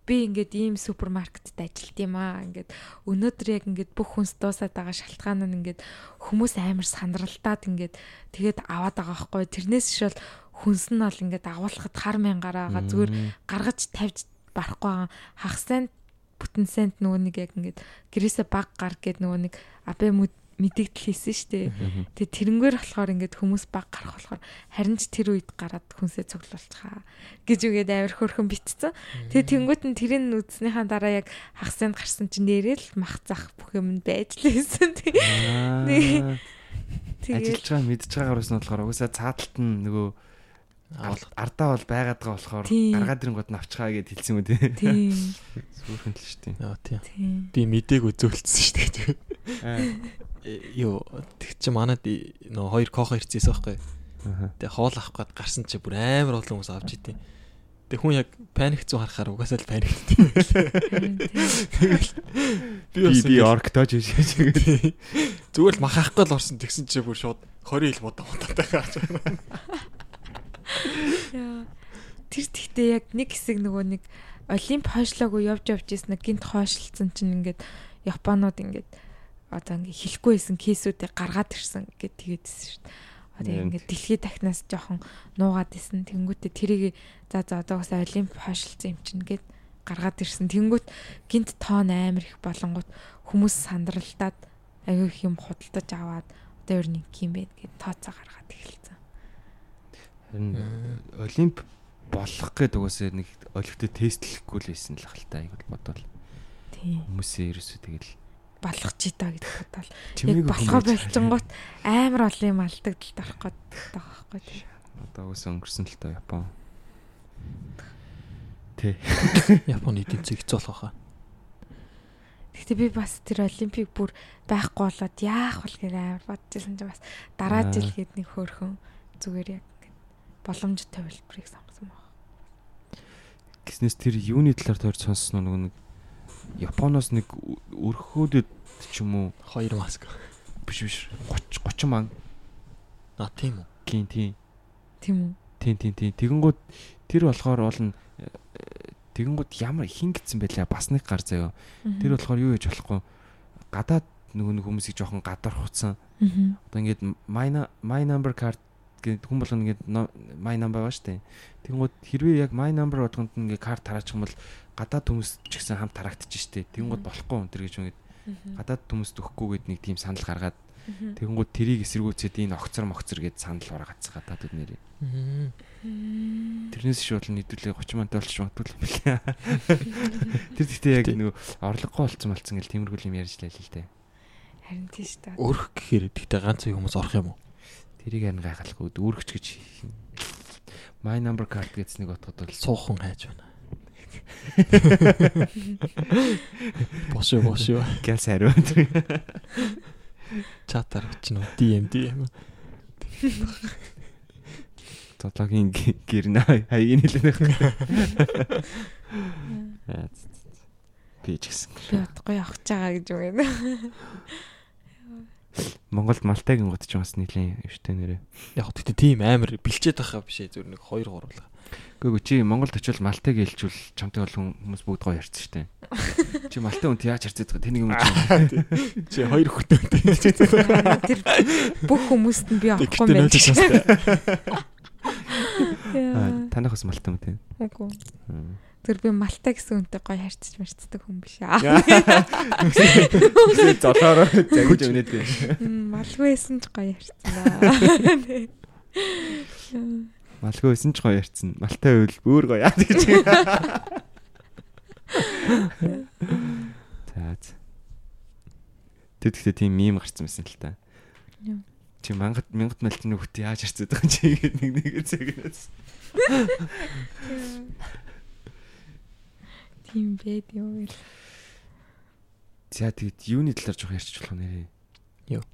би ингээд ийм супермаркетд ажилт юм аа. Ингээд өнөөдөр яг ингээд бүх хүнс дуусаад байгаа шалтгаан нь ингээд хүмүүс амар сандралтаад ингээд тэгээд аваад байгаа байхгүй тэрнээс бол хүнс нь бол ингээд агуулхад хар мянгаараа зүгээр гаргаж тавьж барахгүй байгаа. Хагасанд бүтэн сент нөгөө нэг яг ингээд гэрээсээ баг гар гэд нөгөө нэг абе мэдэгдэл хийсэн штэ. Тэгээ тэрнгээр болохоор ингээд хүмүүс баг гарах болохоор харин ч тэр үед гараад хүнсээ цуглуулчихаа гэж үгээд авир хөрхөн битцсэн. Тэгээ тэнгуут нь тэрийг үдснийхаа дараа яг хагасанд гарсан чинь нэрэл мах зах бүх юм байж лээсэн. Аа. Тэгээ Ажиллаж байгаа мэдж байгаагаар нь болохоор угсаа цааталт нь нөгөө. Ардаа бол байгаад байгаа болохоор гаргаад ирэнгууд нь авчихаа гэд хэлсэн үү тий. тийм Сүрхэн л шүү дээ. Яа тийм. Би мэдээг үзүүлсэн шүү дээ. Аа. э, Юу тэг чи манад нөө хоёр кохо ирчихсэн байхгүй. Аха. Тэгээ хоол авах гээд гарсан чи бүр амар олон хүмүүс авч идэв. Тэг хүн яг паник зүү харахаар угаасаа л паник. харин тийм. Би Би бас би ингээд- орктож биш гэж. Зүгээр л махахгүй л орсон тэгсэн чи бүр шууд 20 ил гарч байна. Яа. Тэр тэгтээ яг нэг хэсэг нөгөө нэг олимп хойшлоогүй явж явж исэн нэг гинт хойшлцсан чинь ингээд японууд ингээд одоо ингээд хэлэхгүй байсан кейсүүдийг гаргаад ирсэн гэд тэгээдсэн шүү дээ. Одоо ингээд дэлхийд дахнаас жоохон нуугаад исэн тэнгүүтээ тэрийг за за одоо бас олимп хойшлцсан юм чинь гэд гаргаад ирсэн. Тэнгүүт гинт тоон амар их болонгууд хүмүүс сандралтаад аягүй их юм худалдаж аваад одоо ер нь юм бэ гэд тооцоо гаргаад эхэлсэн. Харин олимп болох гээд угаасаа нэг олигтой тестлэхгүй л байсан л хальтаа айгуул бодвол Тийм. хүмүүсээ ерөөсөө тэгэл болох чи та гэдэг бодвол яг болохоо болчингууд амар олон юм орох гээд байгаа байхгүй тийм. одоо угаасаа өнгөрсөн л тоо Япон. Тэ. Японы эдийн засаг хэцүү болох хаа. Гэхдээ би бас тэр олимпик бүр байхгүй болоод яах вэ гэж амар бодчихсон чинь бас дараа Аа. жил гээд нэг хөөрхөн зүгээр яг боломжтой төлбөрийг сонгосон баг. Гиснээс тэр юуны талаар тойр сонссон нөгөө нэг Японоос нэг өрхөөдөд ч юм уу Хоёр маск. биш биш 30 30 ман А тийм үү. гин тийм Тийм үү? тийм тийм тийм тэгэнгүүт тэр болохоор бол нь э, тэгэнгүүт ямар хин гитсэн байлаа бас нэг гар заяа тэр болохоор юу яж болохгүй гадаад нөгөө нэг хүмүүсийг жоохон гадархуцсан Аа. одоо ингээд my my number card гэдэг хүн болгоно ингээд my number байгаа штэ тэгэнгүүт хэрвээ яг my number болгонд ингээд карт тараачих юм бол гадаад хүмүүс ч гэсэн хамт тараагдчих штэ Мгм. болохгүй энэ гэж ингээд Аа. гадаад хүмүүст өгөхгүйгээд нэг тийм санал гаргаад тэгэнгүүт тэрийг эсэргүүцээд энэ огцор могцор гэд санал гаргацсан гадаадд нэрээ Тэрнээс шууд л нийтүүлээ 30 мантай болчих магадгүй юм билээ. Тэр гэхдээ яг нөгөө орлогогүй болцсон болцсон гэл тиймэрхүү юм ярьж лээ л дээ. Харин тийш та. Өрх гэхээр тэгтээ ганц хүмүүс орох юм уу? Тэрийг харин гайхалгүй үүрэгч гэж My number card гэснийг отоход бол Суухан хайж байна. Бошоо бошоо. гял сайруу. Чатаар бичнэ үү? DM DM. Зоологийн гэрнэ хаягийн хэлэх. Би ч гэсэн. Би бодохгүй явах гэж байгаа гэж үг юм. Монголд Малтагийн гот ч бас нэлийн өвчтэй нэрээ. Яг гэхдээ тийм амар бэлчээд байгаа биш ээ зүгээр нэг 2 3 л. Гэхдээ чи Монголд очивол Малтаг хэлжүүл чамтай бол хүмүүс бүгд гоё ярьсан штэ. Чи Малтай хүнт яаж харцаад байгаа тэнийг юм чи. Чи хоёр хөтөөнтэй. Тэр бүх хүмүүст нь би авахгүй Тэгтээ юм байна. Аа, Танах бас Малтай юм тийм. Үгүй. Тэр би Малта гэсэн үнтэй гоё харьцаж марцдаг хүн биш аа. Золоороо загиж өнөд. Малгүйсэн ч гоё харьцсан. Малгүй байсан ч гоё ярьсан. Малтай байвал бүр гоё яа гэж. За. Тэгэхдээ тийм мим гарсан байсан л та. Чи мангад мянгат мэлтний хөхт яаж харцаад байгаа юм чи гэдэг нэг нэг зэгнээс. Тийм байд юм уу? За тэгэд юуны талаар жоох ярьчих болох нэрээ. Юу?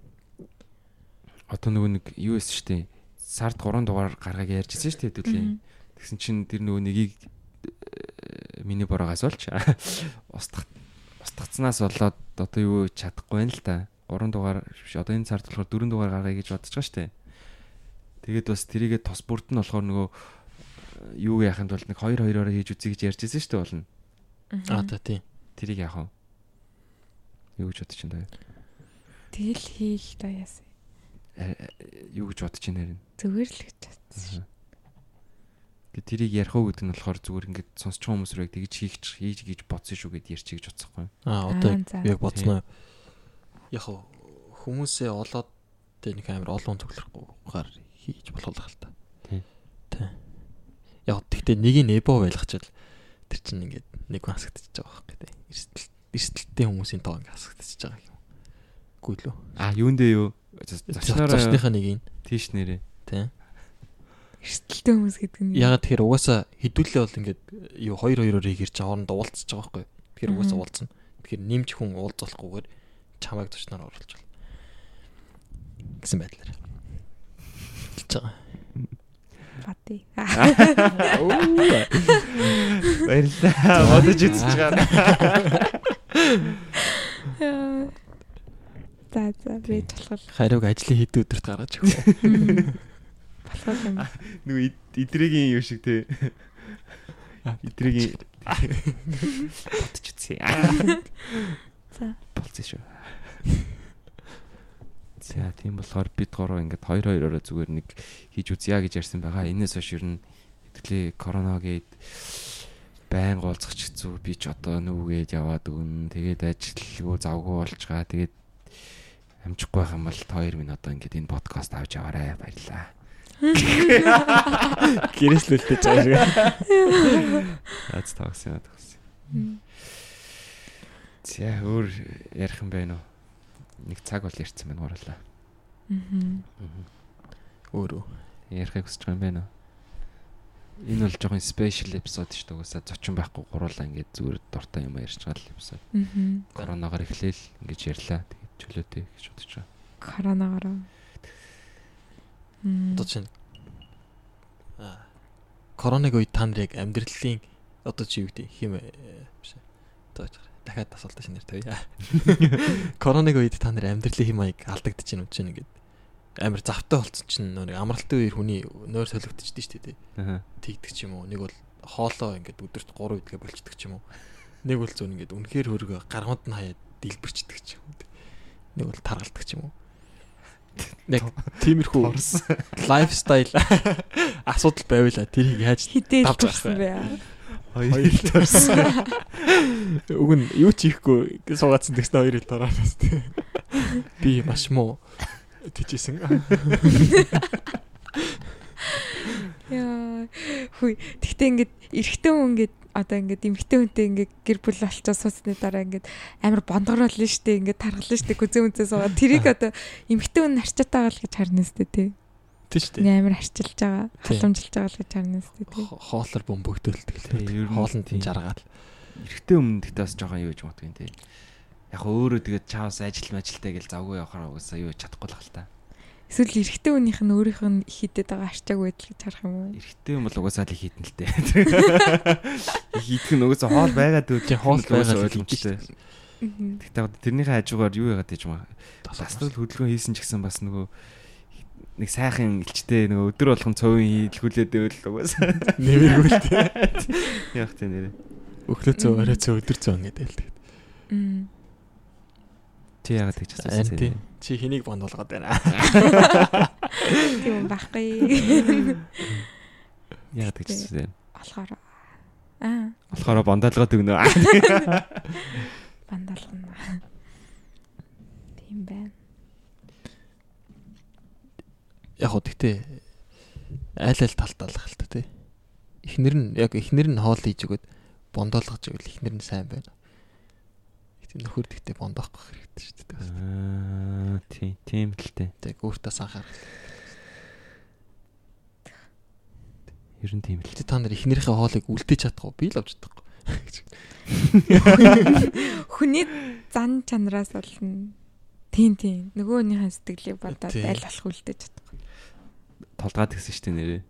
Одоо нөгөө нэг юу эс штэ. Сард 3 дугаар гаргааг ярьжсэн штэ хэдүүлээ. Тэгсэн чинь тэр нөгөө нэгийг э, миний борогоос олч устгах устгацнаас болоод одоо юу чадахгүй байна л та. 3 дугаар биш одоо энэ сард болохоор 4 дугаар гаргая гэж бодож байгаа штэ. Тэгээд бас тэрийгээ тос бүрд нь болохоор нөгөө э, юу яахын тулд нэг 2 2-ороо хийж үзье гэж ярьжсэн штэ болно. Аа та тийм. Тэрийг яах вэ? Юу гэж бодож байна даа? Тэгэл хийх та яасан. Юу гэж бодож байна харин. Зүгээр л гэж бодсон. Гэ тэрийг ярих уу гэдэг нь болохоор зүгээр ингээд сонсч байгаа хүмүүс рүү тэгж хийх хийж гэж бодсон шүү гэд ярьчих гэж бодсохгүй. Аа одоо яг бодсноо. Яг хүмүүсээ олоод тэ нэг амар олон цоглохгүйгээр хийж болох л та. Тийм. Тий. Яг тэгтээ нэг нь эбо байлгачаал тэр чинь ингээд нэг хасагдчихж байгаа байхгүй тий. Эрсдэл эрсдэлтэй хүмүүсийн тоо ингээд хасагдчихж байгаа юм. Гүйл үү? А юунд дээ юу? Зочныхаа нэг нь тийш нэрээ. тий. Эрсдэлтэй хүмүүс гэдэг нь. Ягаад тэгэхээр угаасаа хідүүлээ бол ингээд юу 2 2-оор хийгэрч хоорондоо уулзчих байгаа байхгүй. Тэгэхээр угаасаа уулзна. Тэгэхээр нэмж хүн уулзуулахгүйгээр чамайг зочноор оруулж байна. гэсэн байдлаар. Хэлж байгаа. Бати. Баярлалаа. Бодож үзэж байгаа. За за би болохоор Хариуг ажлын хэд өдөрт гаргаж өгөө. болохоор юм. Ид- идрэгийн юу шиг те. Идрэгийн бодож үзье. За. Болцсон шүү. За тийм болохоор бид гурав ингээд 2 2-ороо зүгээр нэг хийж үзье гэж ярьсан байгаа. Энээс хойш ер нь хэвлээ коронагээд байн уулзах ч хэцүү би ч одоо нүгээд яваад өгнө. Тэгээд ажилгүй завгүй болж байгаа. Тэгээд амжихгүй байх юм бол хоёр минь одоо ингээд энэ подкаст авч яваарай. Баярлаа. Гэрээслүүлтэй цааш. Аз тагсан яа тагсан. За өөр ярих юм байна уу? Нэг цаг бол ярьсан байна гурлаа. Мгм. Өөрөө. Ярихыг хүсэж байгаа юм байна уу? Энэ бол жоохон спешиал эпизод шүү дээ. Угаасаа зочин байхгүй гуруулаа ингээд зүгээр дуртай юм ярьж байгаа л эпизод. Мгм. Коронавигаар эхлээл ингэж ярьлаа. Тэгээд чөлөөтэй гэж бодож байгаа. Коронавираа. Мм. Одоо чинь аа коронавиг үед та нарыг амьдралын одоо чи юу гэдэг э, биш ээ. Одоо? Дахиад асуулт шинээр тавья. Коронавиг үед та нар амьдралын хим маяг алдагдаж байна уу чинь ингээд амар завтай болцсон чинь нэг амралтын үеэр хүний нойр солигдчихдээ шүү дээ. Аа. Тэгдэг ч юм уу. Нэг бол хоолоо ингээд өдөрт 3 үдгээ болчдөг ч юм уу. Нэг бол зөв ингээд үнэхээр хөргө гаргамд нь хаяад дэлбэрчдэг ч юм уу. Нэг бол таргалдаг ч юм уу. Яг тиймэрхүү лайфстайл асуудал байвала тэрийг яаж давж авах бэ? Хоёр л төрсөн. Уг нь юу ч хийхгүй суугаадсан тэгснэ хоёр хэл дараанаас тий. Би маш муу тийжсэн. Яа. Хүй. Тэгтээ ингээд эрэгтэй хүн ингээд одоо ингээд эмгтэй хүнтэй ингээд гэр бүл болчоо сууцны дараа ингээд амар бондгороолно штэ ингээд тархална штэ гүзээ үнцээ суугаад тэрийг одоо эмгтэй хүн арчаатай байгаа л гэж харна штэ тий. Тий шүү дээ. Ингээ амар арчилж байгаа, халамжилж байгаа л гэж харна штэ тий. Хо- Хоолоор Тий, ер гэлээ. нь Хоолнд тий. нь жаргаал. Эрэгтэй өмнө гэхдээ бас жоохон юу гэж юм те. Яг өөрөө тэгээд чаавс ажил мажилтай гэж завгүй явахаар угаасаа юу чадахгүй л хэл та. Эсвэл эрэгтэй хүнийх нь өөрийнх нь хідэд байгаа арчааг байдал гэж харах юм уу? Эрэгтэй юм бол угаасаа л их хитэн л. Их хитэн нь угаасаа хоол байгаад үү Тий, хоол байгаад л ойлгомжтой. Одоо тэрнийхээ хажуугаар юу яагаад гэж маа. Таслал хөдөлгөөн хийсэн ч гэсэн бас нөгөө нэг сайхан илчтэй нөгөө өдөр болгон цовын хийлгүүлээд байвал угаасаа Нэмэргүй тий. яг тэ нэрэ. Өглөө цөө орой цөө өдөр цөө ингээд л тэгээд. Чи яагаад гэж Ань асуусан тий. те. Чи хэнийг бондуулгаад байна? Тийм байхгүй. Яагаад гэж асуусан. Болохоор аа Болохоор бондоолгоод өгнө. бандалгана. Тийм байна. Яг хөө тэгтээ айл айл талтаалах л та тий. Эхнэр нь яг эхнэр нь хоол хийж өгöd бондоолгож ивэл эхнэр нь сайн байна. Гэтэ нөхөр тэгтээ бондоохгүй хэрэгтэй шүү дээ. Аа тий, тийм л те. Тэг өөртөө анхаарах. Ер нь тийм л. Тэ та нар эхнэрийнхээ хоолыг үлдээж чадахгүй би л авч чадахгүй. Хүний зан чанараас болно. Тийм тийм. Нөгөөнийхөө сэтгэлийг бодоод аль болох үлдээж чадахгүй. Толгойд гэсэн штэ нэрээ.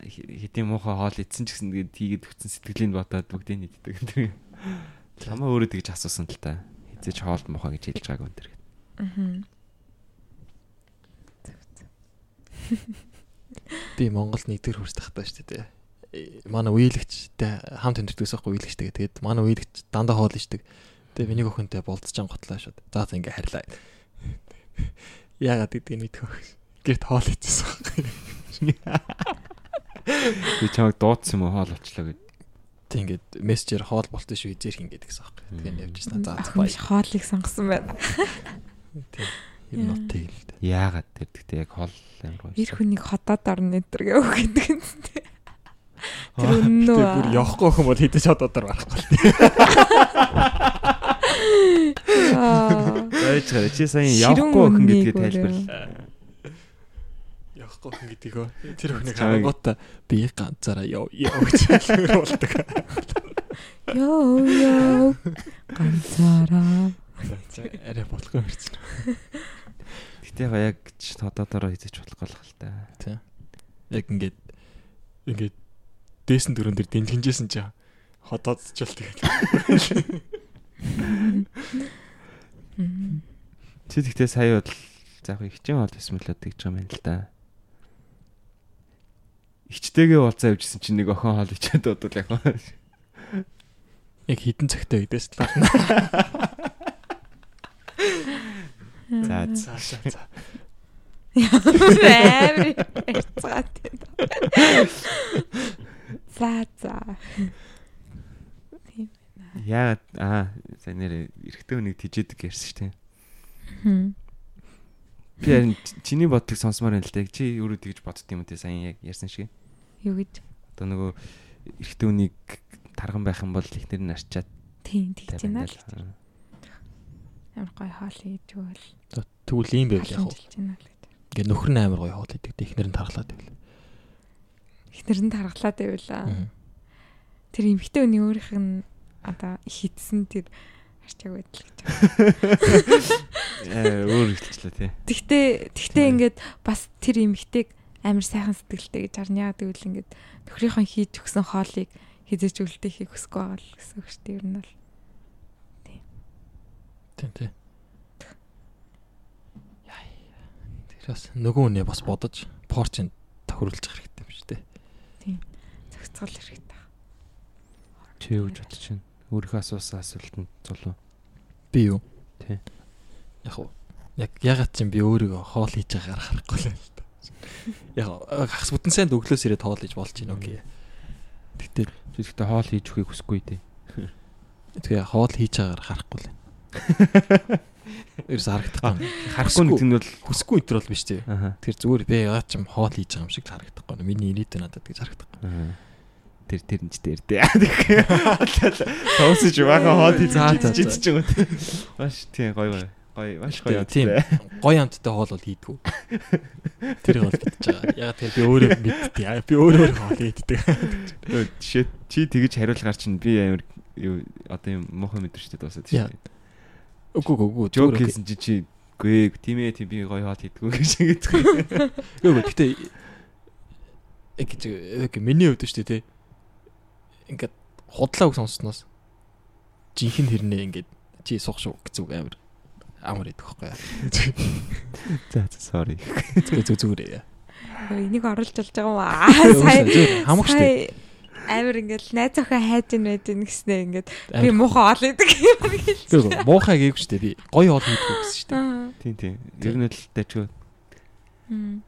Хэдийн муухай хоол идсэн ч гэсэн тэгээд тийгээд өгсөн сэтгэлийн бодоод бүгдийг нийтдэг энэ. Чамаа өөрөө тэгж асуусан л та. Хизээч хоол муухай гэж хэлж байгаагүй энэ төр. Мгм. Би Монголд нэгдүгээр хүрч тахтаа шүү дээ. Манай үеилэгчтэй хамт өндөрдөөс байхгүй үеилэгчтэй. Тэгээд манай үеилэгч дандаа хоол ичдэг. Тэгээд миний охинтой болцож готлаа шууд. За за ингээ харьлаа. Яагаад гэдгийг мэдгүй. Гэрт хоол байхгүй. Би чамайг дуудсан юм уу хоол очлоо гэд. Тэг ингээд мессежээр хоол болтсон шүү эзэр хин гэдэгсэн байхгүй. Тэгээд явж ирсэн. За биш хоолыг сонгосон байна. Тэг. Ер нь утыг л дээ. Яагаад тэр гэхдээ яг хоол амар гоё. Ир хүнийг хотоод орно энэ гэв гэдэг юм. Тэр Аа, үнэн үү? тэг бүр явахгүй охин бол хідэж одоодор барахгүй. Аа. Ойж гараа чи сайн явахгүй охин гэдгээ үннийг тайлбарлаа. Явахгүй охин гэдэгөө. Тэр охиныг Чамайг- харангуутаа би ганцаараа яв яв гэж хэлдэг. Йоо йоо. Ганцаараа. Арай болохгүй хэрэг. Гэтэ яг ч тодоодороо хийж болохгүй л хэл та. Яг ингээд ингээд дээсэн дөрөн дээр дэмжинжсэн чи ходоодчвал тэгээд. Мм. Чи тэгтээ сая бол заах хичээн хоол байсан мөлөө тэгж байгаа юм байна л да. Ичтэйгээ уулзаа явжсэн чинь нэг охин хоол ичээд бодвол яг хаа. Яг хідэн цагтай үдээс л. За За за ярьцгаад байна. За за. яагаад аа сайн нэр эрэгтэй хүнийг тижээдэг ярьсан шүү дээ. Би чиний бодтыг сонсомоор байна л да. Чи өөрөө тэгж бодд юм те сайн яг ярьсан шиг. Юу гэж? Одоо нөгөө эрэгтэй хүнийг тарган байх юм бол ихнэр нь арчаад Тийм тэгж байна л. Амар гоё хоол хийж өгөөл. Тэгвэл ийм байв яг. Ингээд нөхөр нь амар гоё хоол идэг. Эхнэр нь тархлаад байв. Ихнэр нь тархлаад байвла. Мгм. Тэр эмхтэй хүний өөрийнх нь одоо хитсэн тэр арчааг байдал гэж. Э өөр ихлчлээ те. Тэгтээ тэгтээ ингээд бас тэр эмхтэйг амар сайхан сэтгэлтэй гэж харна. Яг тэгвэл ингээд нөхрийнхөө хийж өгсөн хоолыг хизэж үлдэхийг хүсэхгүй байгаа л гэсэн үг шүү дээ. Ер нь бол Тийм тийм. Яа. Тэр бас нөгөө үнэ бас бодож порчнд тохируулж хэрэгтэй юм шүү дээ. зохицол хэрэгтэй. Чи юу гэж бодож байна? Өөрийнхөө асуусан асуултанд зулуу. Би юу? Тий. Яг. Яг ягаад ч юм би өөрийгөө хоол хийж байгаагаар харахгүй л байна л да. Яг хагас бүтэн сайн өглөөс ирээд хоол хийж болж байна окей. Тэгтээ гэхдээ хоол хийж өгөхийг хүсэхгүй те. тэгээ хоол хийж байгаагаар харахгүй л. Ерөөс харагдахгүй. Харахгүй нэг нь бол Хүсэхгүй төр бол биш тий. Тэр зүгээр би ягаад ч юм хоол хийж байгаа юм шиг харагдахгүй. Миний ирээд надад гэж харагдахгүй. Тэр тэр нь ч дээр дээ. Тоосож бахан хоол хийж идэж байгаа. Маш тийм гоё гоё. Гоё маш гоё. Тийм. Гоё амттай хоол бол хийдгүү. Тэр бол мэдчихэж байгаа. Яг тэр би өөрөө мэддэг. Би өөрөө хоол иддэг. Жишээ чи тэгэж хариулгаар чинь би амар юу одоо юм муухай мэдэрчтэй дуусаад Яа. шүү. Үгүй үгүй. Жок хийсэн чи чи гүй тийм ээ тийм би гоё хоол хийдгүү гэж ингэж. Үгүй үгүй. Гэтэ яг гэж яг миний хувьд шүү дээ. Ингээд худлаа үг сонсноос жинхэнэ хэрнээ ингээд чи суух шүү гэсэн үг амар амар идэх байхгүй. За за sorry. Зүгээр зүгээр. Энийг оруулж болж байгаа юм аа. Дээ. сая Амар ингээл найз охин хайж ин байд ин гэснээ ингээд би муухай ол идэг юм гэж. Үгүй муухай гээгүй шүү дээ. Би гоё хоол хийдгүү гэсэн шүү дээ. Тийм тийм. Ер нь л дэчгүй Мм.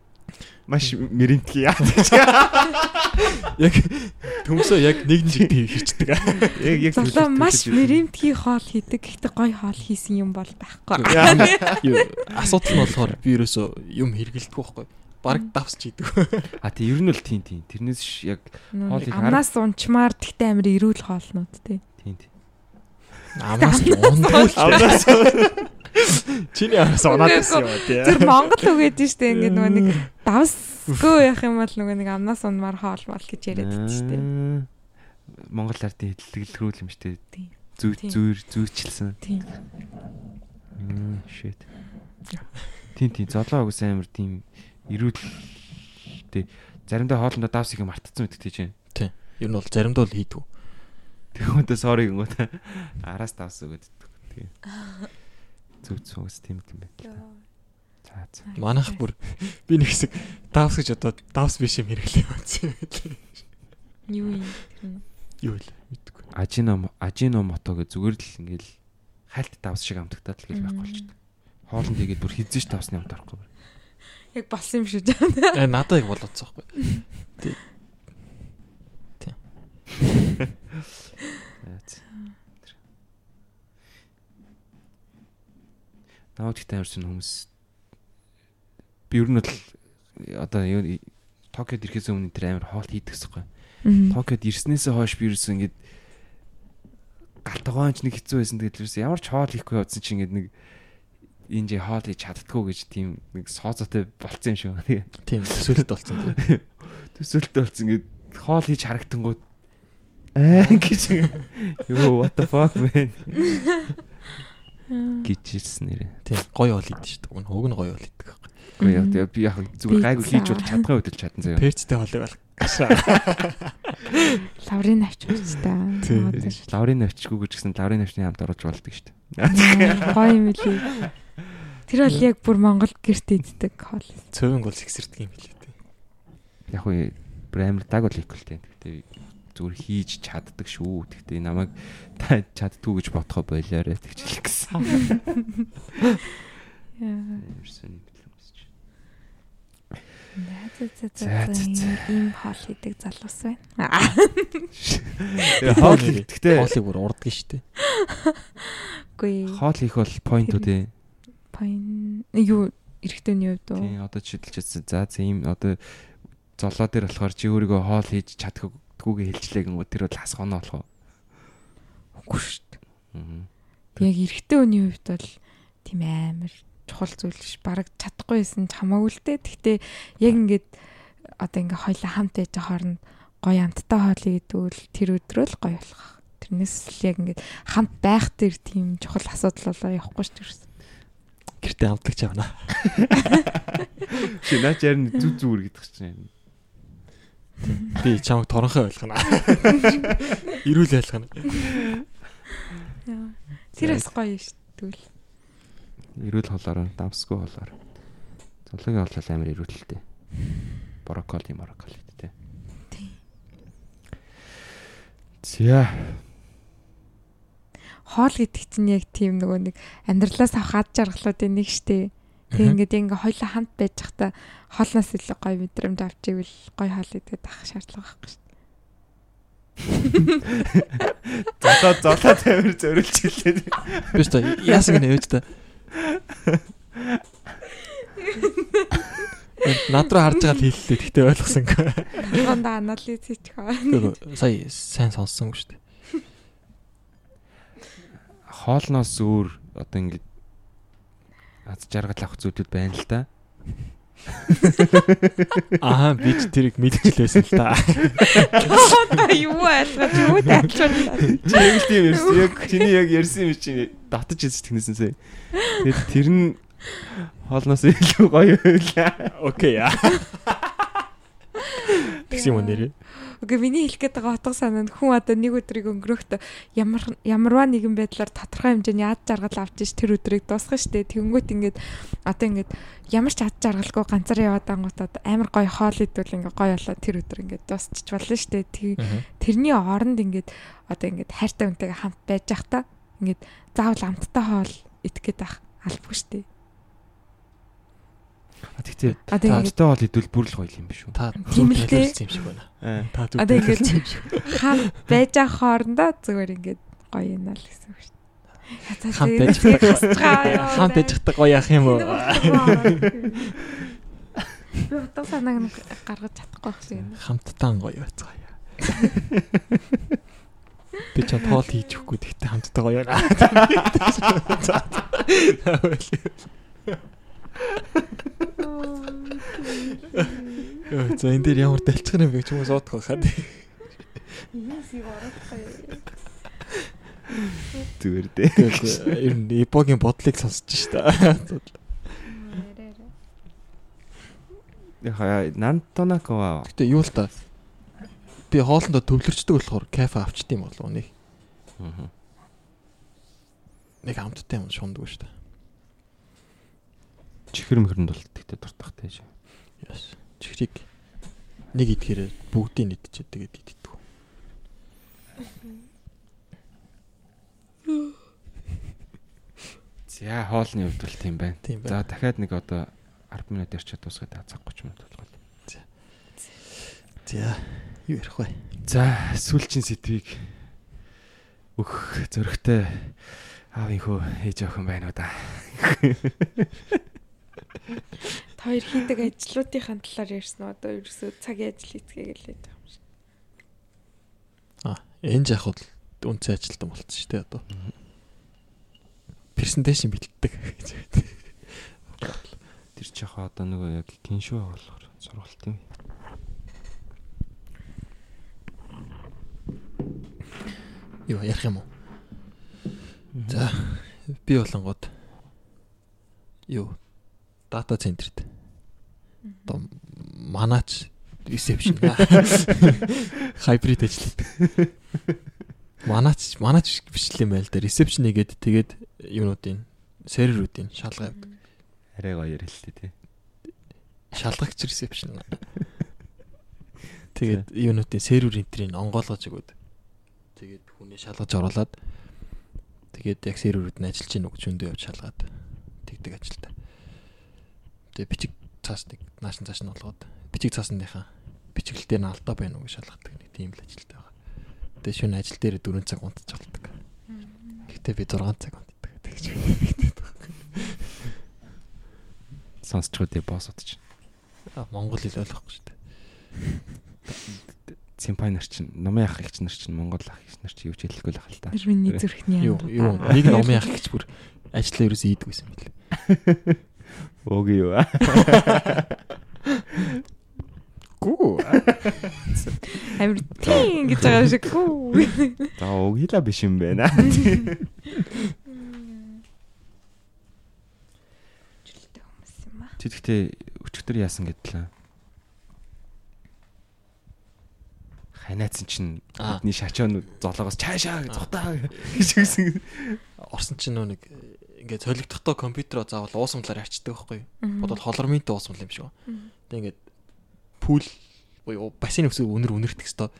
Маш мэрэнтгий яа. Яг төмсөө яг нэг нэг хийчихдэг. Яг яг төлөвлөлт маш мэрэмтгий хоол хийдэг. Гэхдээ гоё хоол хийсэн юм бол байхгүй. Асуудал нь болохоор би ерөөсөө юм хэрэгэлдэг байхгүй. Бараг давс чийдэг. А тий ер нь л тийм тийм. Тэрнээс ш яг Хоол их Амнаас унчмаар тэгтээ амар эрүүл хоолнууд тий. тийм тийм. Амнаас л. Амнаас Чиний араас унаад байсан юм тий. Зүр Монгол үгээд штэ ингээд нөгөө нэг давсгүй явах юм бол нөгөө нэг амнаас унмаар хоол мал гэж яриад байдаг штэ. Монгол ардын хэллэглэрүүл юм штэ. Тийм. Зүү Тийм. зүүр зүүчлсэн. Тийм. Мм shit. Тийм тийм золоо угс амар тийм эрүүл тий заримдаа хоолндоо давс их мартцсан мэт тий чинь. Ер нь бол заримдаа бол хийдгүү. Тэгмэдэ sorry гингүүт араас давс өгöd. Тэгээ. Зүг зүгс тийм юм байна. За за. Манайх бүр би нэг хэсэг давс гэж одоо давс биш юм байсан юм. Юу юм? Юу вэ? Мэдгүй. Ажино ажино мото гэ зүгээр л ингээл хальт давс шиг амтагтаад л гэж байхгүй болчихдог. Хоолнд игээд бүр хизээш давсны амт орохгүй. Яг болсон юм шүү дээ. Э надад яг болоодсон байхгүй. Наад ихтэй амарсан хүмүүс би ер нь бол одоо юу Токиод ирэхээс өмнө тэр амар хоол хийдэгсэхгүй. Токиод ирснээсээ хойш би ерөөс ингээд галтгоонч нэг хэцүү байсан тэгээд ерөөс ямар ч хоол хийхгүй явдсан чинь ингээд нэг энэ жи хоол хийж чаддггүй гэж тийм нэг сооцоотой болцсон юм шиг. Тийм төсөөлөлт болсон тийм. Төсөөлтөй болцсон ингээд хоол хийж харагтангууд аа гэж юу what the fuck man гэж хэлсэн нэрээ. Тийм гоё ол идэв шүү дээ. Уг нь гоё ол идэг байхгүй. Үгүй яг тэгээ би яг зүгээр гайгүй хийж бол чадгаа хөдөлж чадсан заяа. Перцтэй холыг бол гашаа. Лаврын авч үзтээ. Тийм. Лаврын навчгүйг ч гэсэн лаврын навчны хамт оруулж болдог шүү дээ. Гоё юм лээ. Тэр бол яг бүр Монгол гэрт иддэг хоол. Цөөнг бол сэгсэрдэг юм билээ тийм. Яг үе бүр амар даг бол тийм. Тэгтээ зүгээр хийж чаддаг шүү. Тэгтээ намайг та чаддгүй гэж бодхоо болоорой тэгж хэлэх гэсэн. Ерсэн юм бэл юмсч. За за За, ийм хоол хийдэг залуус байна. Хоол тэгтээ Хоолыг бүр урддаг шүү дээ. Үгүй хоол хийх бол point үү тий. пайн юу эрэгтэйний хувьд уу? Тий одоо чидэлжсэн. За за ийм одоо золоо дээр болохоор чи өөрийгөө хоол хийж чаддгүйгээ хэлжлээ гингүү тэр бол хас гоноо болох уу? Үгүй шүү дээ. Аа. Яг эрэгтэй хүний хувьд бол тийм амар чухал зүйл ш. Бараг чадахгүй байсан ч хамаагүй л дээ. Гэхдээ яг ингээд одоо ингээ хоёлаа хамт байж хооронд гоё амттай хоол идвэл тэр өдрөө л гоё болох. Тэрнээс л яг ингээд хамт байх тэр тийм чухал асуудал болоо явахгүй шүү дээ. Гэртээ амтлагч авна. Чи наач ярь зүг зүгээр гэдэг чинь. Би чамайг торонхой ойлгоно. Ирүүл ойлгоно. Тэр бас гоё шүү. Тэгвэл Ирүүл холоор давсгүй холоор. Зологийн холол амар ирүүлэлтэй. Брокколи морокколи тий. За хоол гэдэг чинь яг тийм нөгөө нэг амьдралаас авах ад жаргалуудын нэг штэ. Тэг ингээд ингээ хоёлаа хамт байж захта хоолноос илүү гоё мэдрэмж авч ивэл гоё хоол идэхэд авах шаардлага байхгүй штэ. золоо золоо тамир зөриулж хэлээ. Би ч яасан гэнэ ээж та. Над руу харж байгаа л хэллээ. Тэгтээ ойлгосонгүй. Гондоо анализ хийчих. Тэгвэл сая сайн сонссонгүй шүү дээ. Хоолноос өөр одоо ингээд аз жаргал авах зүйлүүд байна л да. Аа би ч тэрийг мэдчихлээсэн л та. Одоо юу ойлгож юу тайлбарлаа. Чи яг л тийм ярьсан. Яг чиний яг ярьсан юм чи татаж ирсэн тэгнэсэн сая. Тэгээд тэр нь хоолноос илүү гоё байлаа. Окей. Тэгс юм нэрээ. Окей, миний хэлэх гээд байгаа утга санаа нь хүн одоо нэг өдрийг өнгөрөхт ямар ямарваа нэгэн байдлаар тодорхой хэмжээний ад жаргал авч иж тэр өдрийг дуусгах штэ. Тэнгүүт ингээд одоо ингээд ямар ч ад жаргалгүй ганцаар яваад ангуудад амар гоё хоол идвэл ингээд гоё болоо тэр өдөр ингээд дуусчих болно штэ. Тэрний оронд ингээд одоо ингээд хайртай хүнтэйгээ хамт байж захта ингээд заавал амттай хоол идэх гээд ах албагүй штэ. Тэгтээ Одоо ингээд таатай бол бүр л гоё юм биш үү? Та Тийм л дээ. юм шиг байна. Аа. Та Одоо ингээд хам байж ах хоорондоо зүгээр ингээд гоё юм аа л гэсэн үг шүү дээ. Хамт байж хамт байж хатаг гоё яах юм уу? Би утга санааг нь гаргаж чадахгүй байх юм. Хамттан гоё байцгаая. Би ч тоол хийж өгөхгүй тэгтээ хамттай гоё. Йоо, за энэ дээр ямар дэлцэх юм бэ ч хүмүүс уутах байхад. Зүгээр дээ. Ер нь эпогийн бодлыг сонсож шта. Яхаа Нантонакова Гэтэ юу л та. Би хоолндоо төвлөрчдөг болохоор кафе авчт юм болов уу нэг. Нэг хамттай юм шунддаг шүү дээ. Чихэр мөхрөнд бол тэгтээ дуртахтай шүү. Яс. Чихрийг нэг идэхээр бүгдийг идчихээ тэгээд иддэг. За хоолны хувьд бол тийм байна. За дахиад нэг одоо 10 минут ярьчаад дуусгаад цаг 30 минут болгоо. За юу ярих вэ? За сүүлчийн сэдвийг өөх зөрөгтэй аавынхөө ээж охин байна уу да. Та хоёр хийдэг ажлуудынхаа талаар ярьсан уу? Одоо ерөөсөө цагийн ажил хийцгээе гэлээд байгаа юм шиг. А энэ жах бол үнцэн ажилтан болцсон шүү дээ одоо. Презентацийн бэлддэг гэж байна. Тэр ч яхаа одоо нөгөө яг киншүү болохоор сургалт юм. Юу ярих юм уу? За би болонгод юу дата центрт одоо манаач ресепшн хайбрид ажилладаг. Манаач манаач биш л юм байл да. Ресепшн нэгээд тэгээд юунуудын серверүүдийн шалгаа явдаг. Арай гоё ярилээ тий. Шалгагч ресепшн. Тэгээд юунуудын сервер энтрийг онгоолгож өгöd. Тэгээд хүний шалгаж оруулаад тэгээд яг серверүүд нь ажиллаж гин үг зөндөө явж шалгаад тэгдэг ажилтай. Тэгээд бичиг цаасны наашин цааш нь болгоод бичиг цаасныхаа бичиглэлтээр нь алдаа байна уу гэж шалгадаг нэг тийм л ажилтай байгаа. Тэгээд шөнө ажил дээр 4 цаг унтаж болдог. Гэтэ би 6 цаг унтдаг тэгж. Сонсчгоо тий босс удаж. А Монгол хэл ойлгохгүй шүү дээ. Симпай нар чинь номын ах ихч нар чинь Монгол ах ихч нар чинь юу ч хэлэхгүй л ах л та. Тэр миний зүрхний Юу ам. юу нэг нь омын ах гэж бүр ажлаа ерөөсөө ийдгүйсэн юм Өөг юу. Гүү. Амир тийм гэж байгаа шиг гүү. За өөгийла биш юм байна. Жилтэй хүмүүс юм аа. Чи тэгтээ өчтөр яасан гэдлээ. Ханайцсан чинь бидний шачаанууд золоогоос цаашаа зогтаа гэж хэлсэн. Орсон чинь нөө нэг ингээд солигдохдоо компьютероо заавал уусамлаар арчдаг байхгүй? Бодвол холорминтой уусмал юм шиг ба. Тэг ингээд пул буюу бассейн өсөв өнөр үнэртэх хэвээр.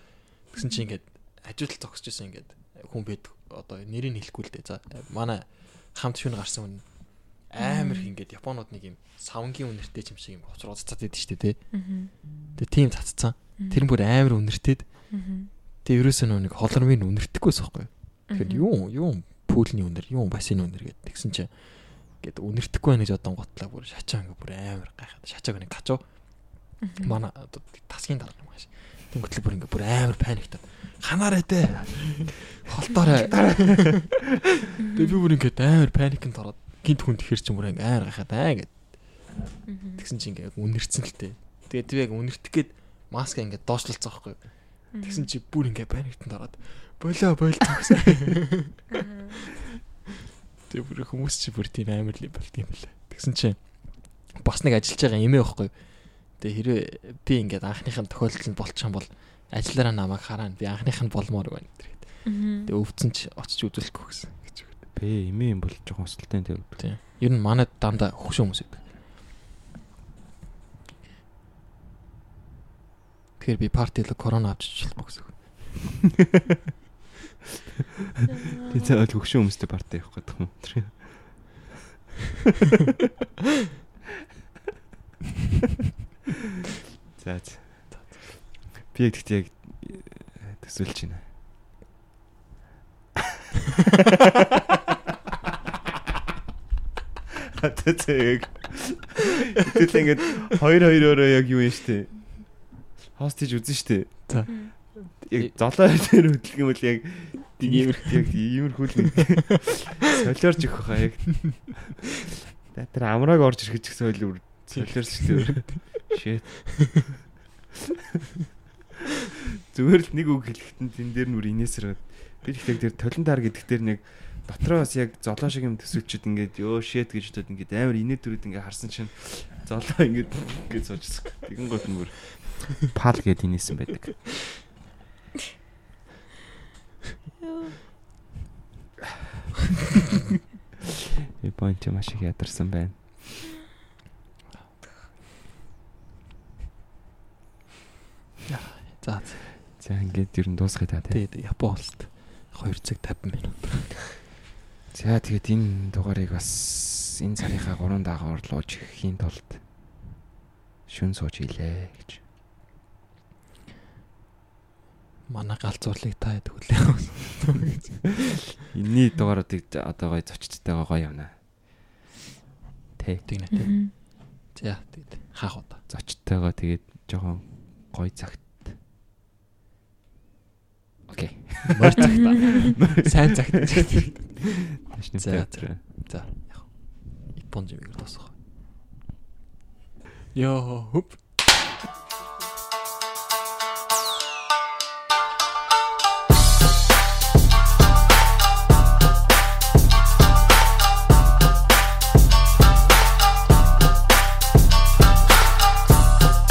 Тэгсэн чинь ингээд ажилтал зогсож байсан ингээд хүн бед одоо нэрийг хэлэхгүй л дээ. За манай хамт шүн гарсан хүн амар их ингээд японууд нэг юм савнгийн үнэртэй юм шиг юм хоцроо цацаад идэв штэ тий. Тэгээ тийм цацсан. Тэр бүр амар үнэртэйд Тэгээ ерөөсөө нэг холормын үнэртэхгүйс байхгүй. Тэгэхээр юу юу пүүлний үнэр, юу бассейн үнэр гэдэг. Тэгсэн чинь Гэт үнэртэхгүй байна гэж одоо готлаа бүр шачаа ингээ бүр амар гайхаад шачааг нэг качуу манай тасгийн дараа юм ааш. Тэнгөтлөө бүр ингээ бүр амар паниктаад ханаарай те. Холдоорой. Тэгээ би бүр ингээ амар паникнд ороод гинт хүн тэгэхэр чинь бүр ингээ амар гайхаад аа гэд. Тэгсэн чинь ингээ үнэрсэн л те. Тэгээд би яг үнэртэх гээд маска ингээ доошлолцоо байхгүй. Тэгсэн чи бүр ингээ паниктанд ороод болоо болоо гэсэн. Тэгээ бүр хүмүүс чи бүр тийм амар л болт юм лээ. Тэгсэн чи бас нэг ажиллаж байгаа эмээ байхгүй. Тэгээ хэрвээ би ингээд анхныхын тохиолдол нь болчих юм бол ажиллаараа намайг хараа би анхных нь болмоор байна гэдэг. Тэгээ өвдсөн ч очиж үзүүлэхгүй гэсэн гэж өгдөө. Бэ эмээ юм бол жоохон өсөлттэй тэр. Тийм. Ер нь манай дандаа хөвшөө хүмүүс байдаг. Тэгэхээр би партило корона авчиж болохгүй гэсэн. Тэгээ цаа ойл хөвшөө хүмүүстэй парти явах гэдэг юм. За за. Би яг тэгтээ яг төсөөлж байна. Хатаа тэг. Тэгэл ингээд хоёр хоёроо яг юу юм штэ. Хостиж үзэн штэ. За. Яг золоо дээр хөдлөх юм бол яг иймэр яг иймэрхүүл нэг солиорч өгөх хаа яг. Тэр амрааг орж ирэх гэсэн ойл солиорч штэ. Shit. Зүгээр л нэг үг хэлэхэд энэ дээр нүр инээсэр би тэгэхээр тэр толон таар гэдэг дээр нэг дотроо бас яг золоо шиг юм төсөлчөд ингээд ёо shit гэж бодоод ингээд амар инээ төрөд ингээд харсан чинь золоо ингээд ингээд суужсан. Тэгэн гот нүр пал гэд инээсэн байдаг. Би point маш их ядарсан байна. За. За ингээд ер нь дуусгая та тий. Тэгээд Япон улсад 2 цаг 50 минут. За тэгээд энэ дугаарыг бас энэ царийнхаа 3 дагаар орлууж ихийн тулд шүн сууж ийлээ гэж. Манай галзуурлыг та хэд хүлээх. Энийний дугааруудыг одоо гоё зочдтойгоо гоё явна. Тэ. Тэгнэ тий. За тэгээд хаах удаа. Зочдтойгоо тэгээд жоохон гоё цагт. Окей. Морь цагта. Сайн цагт. За, театр. За яг. Япон жимээр дуусах. Йоо хөп.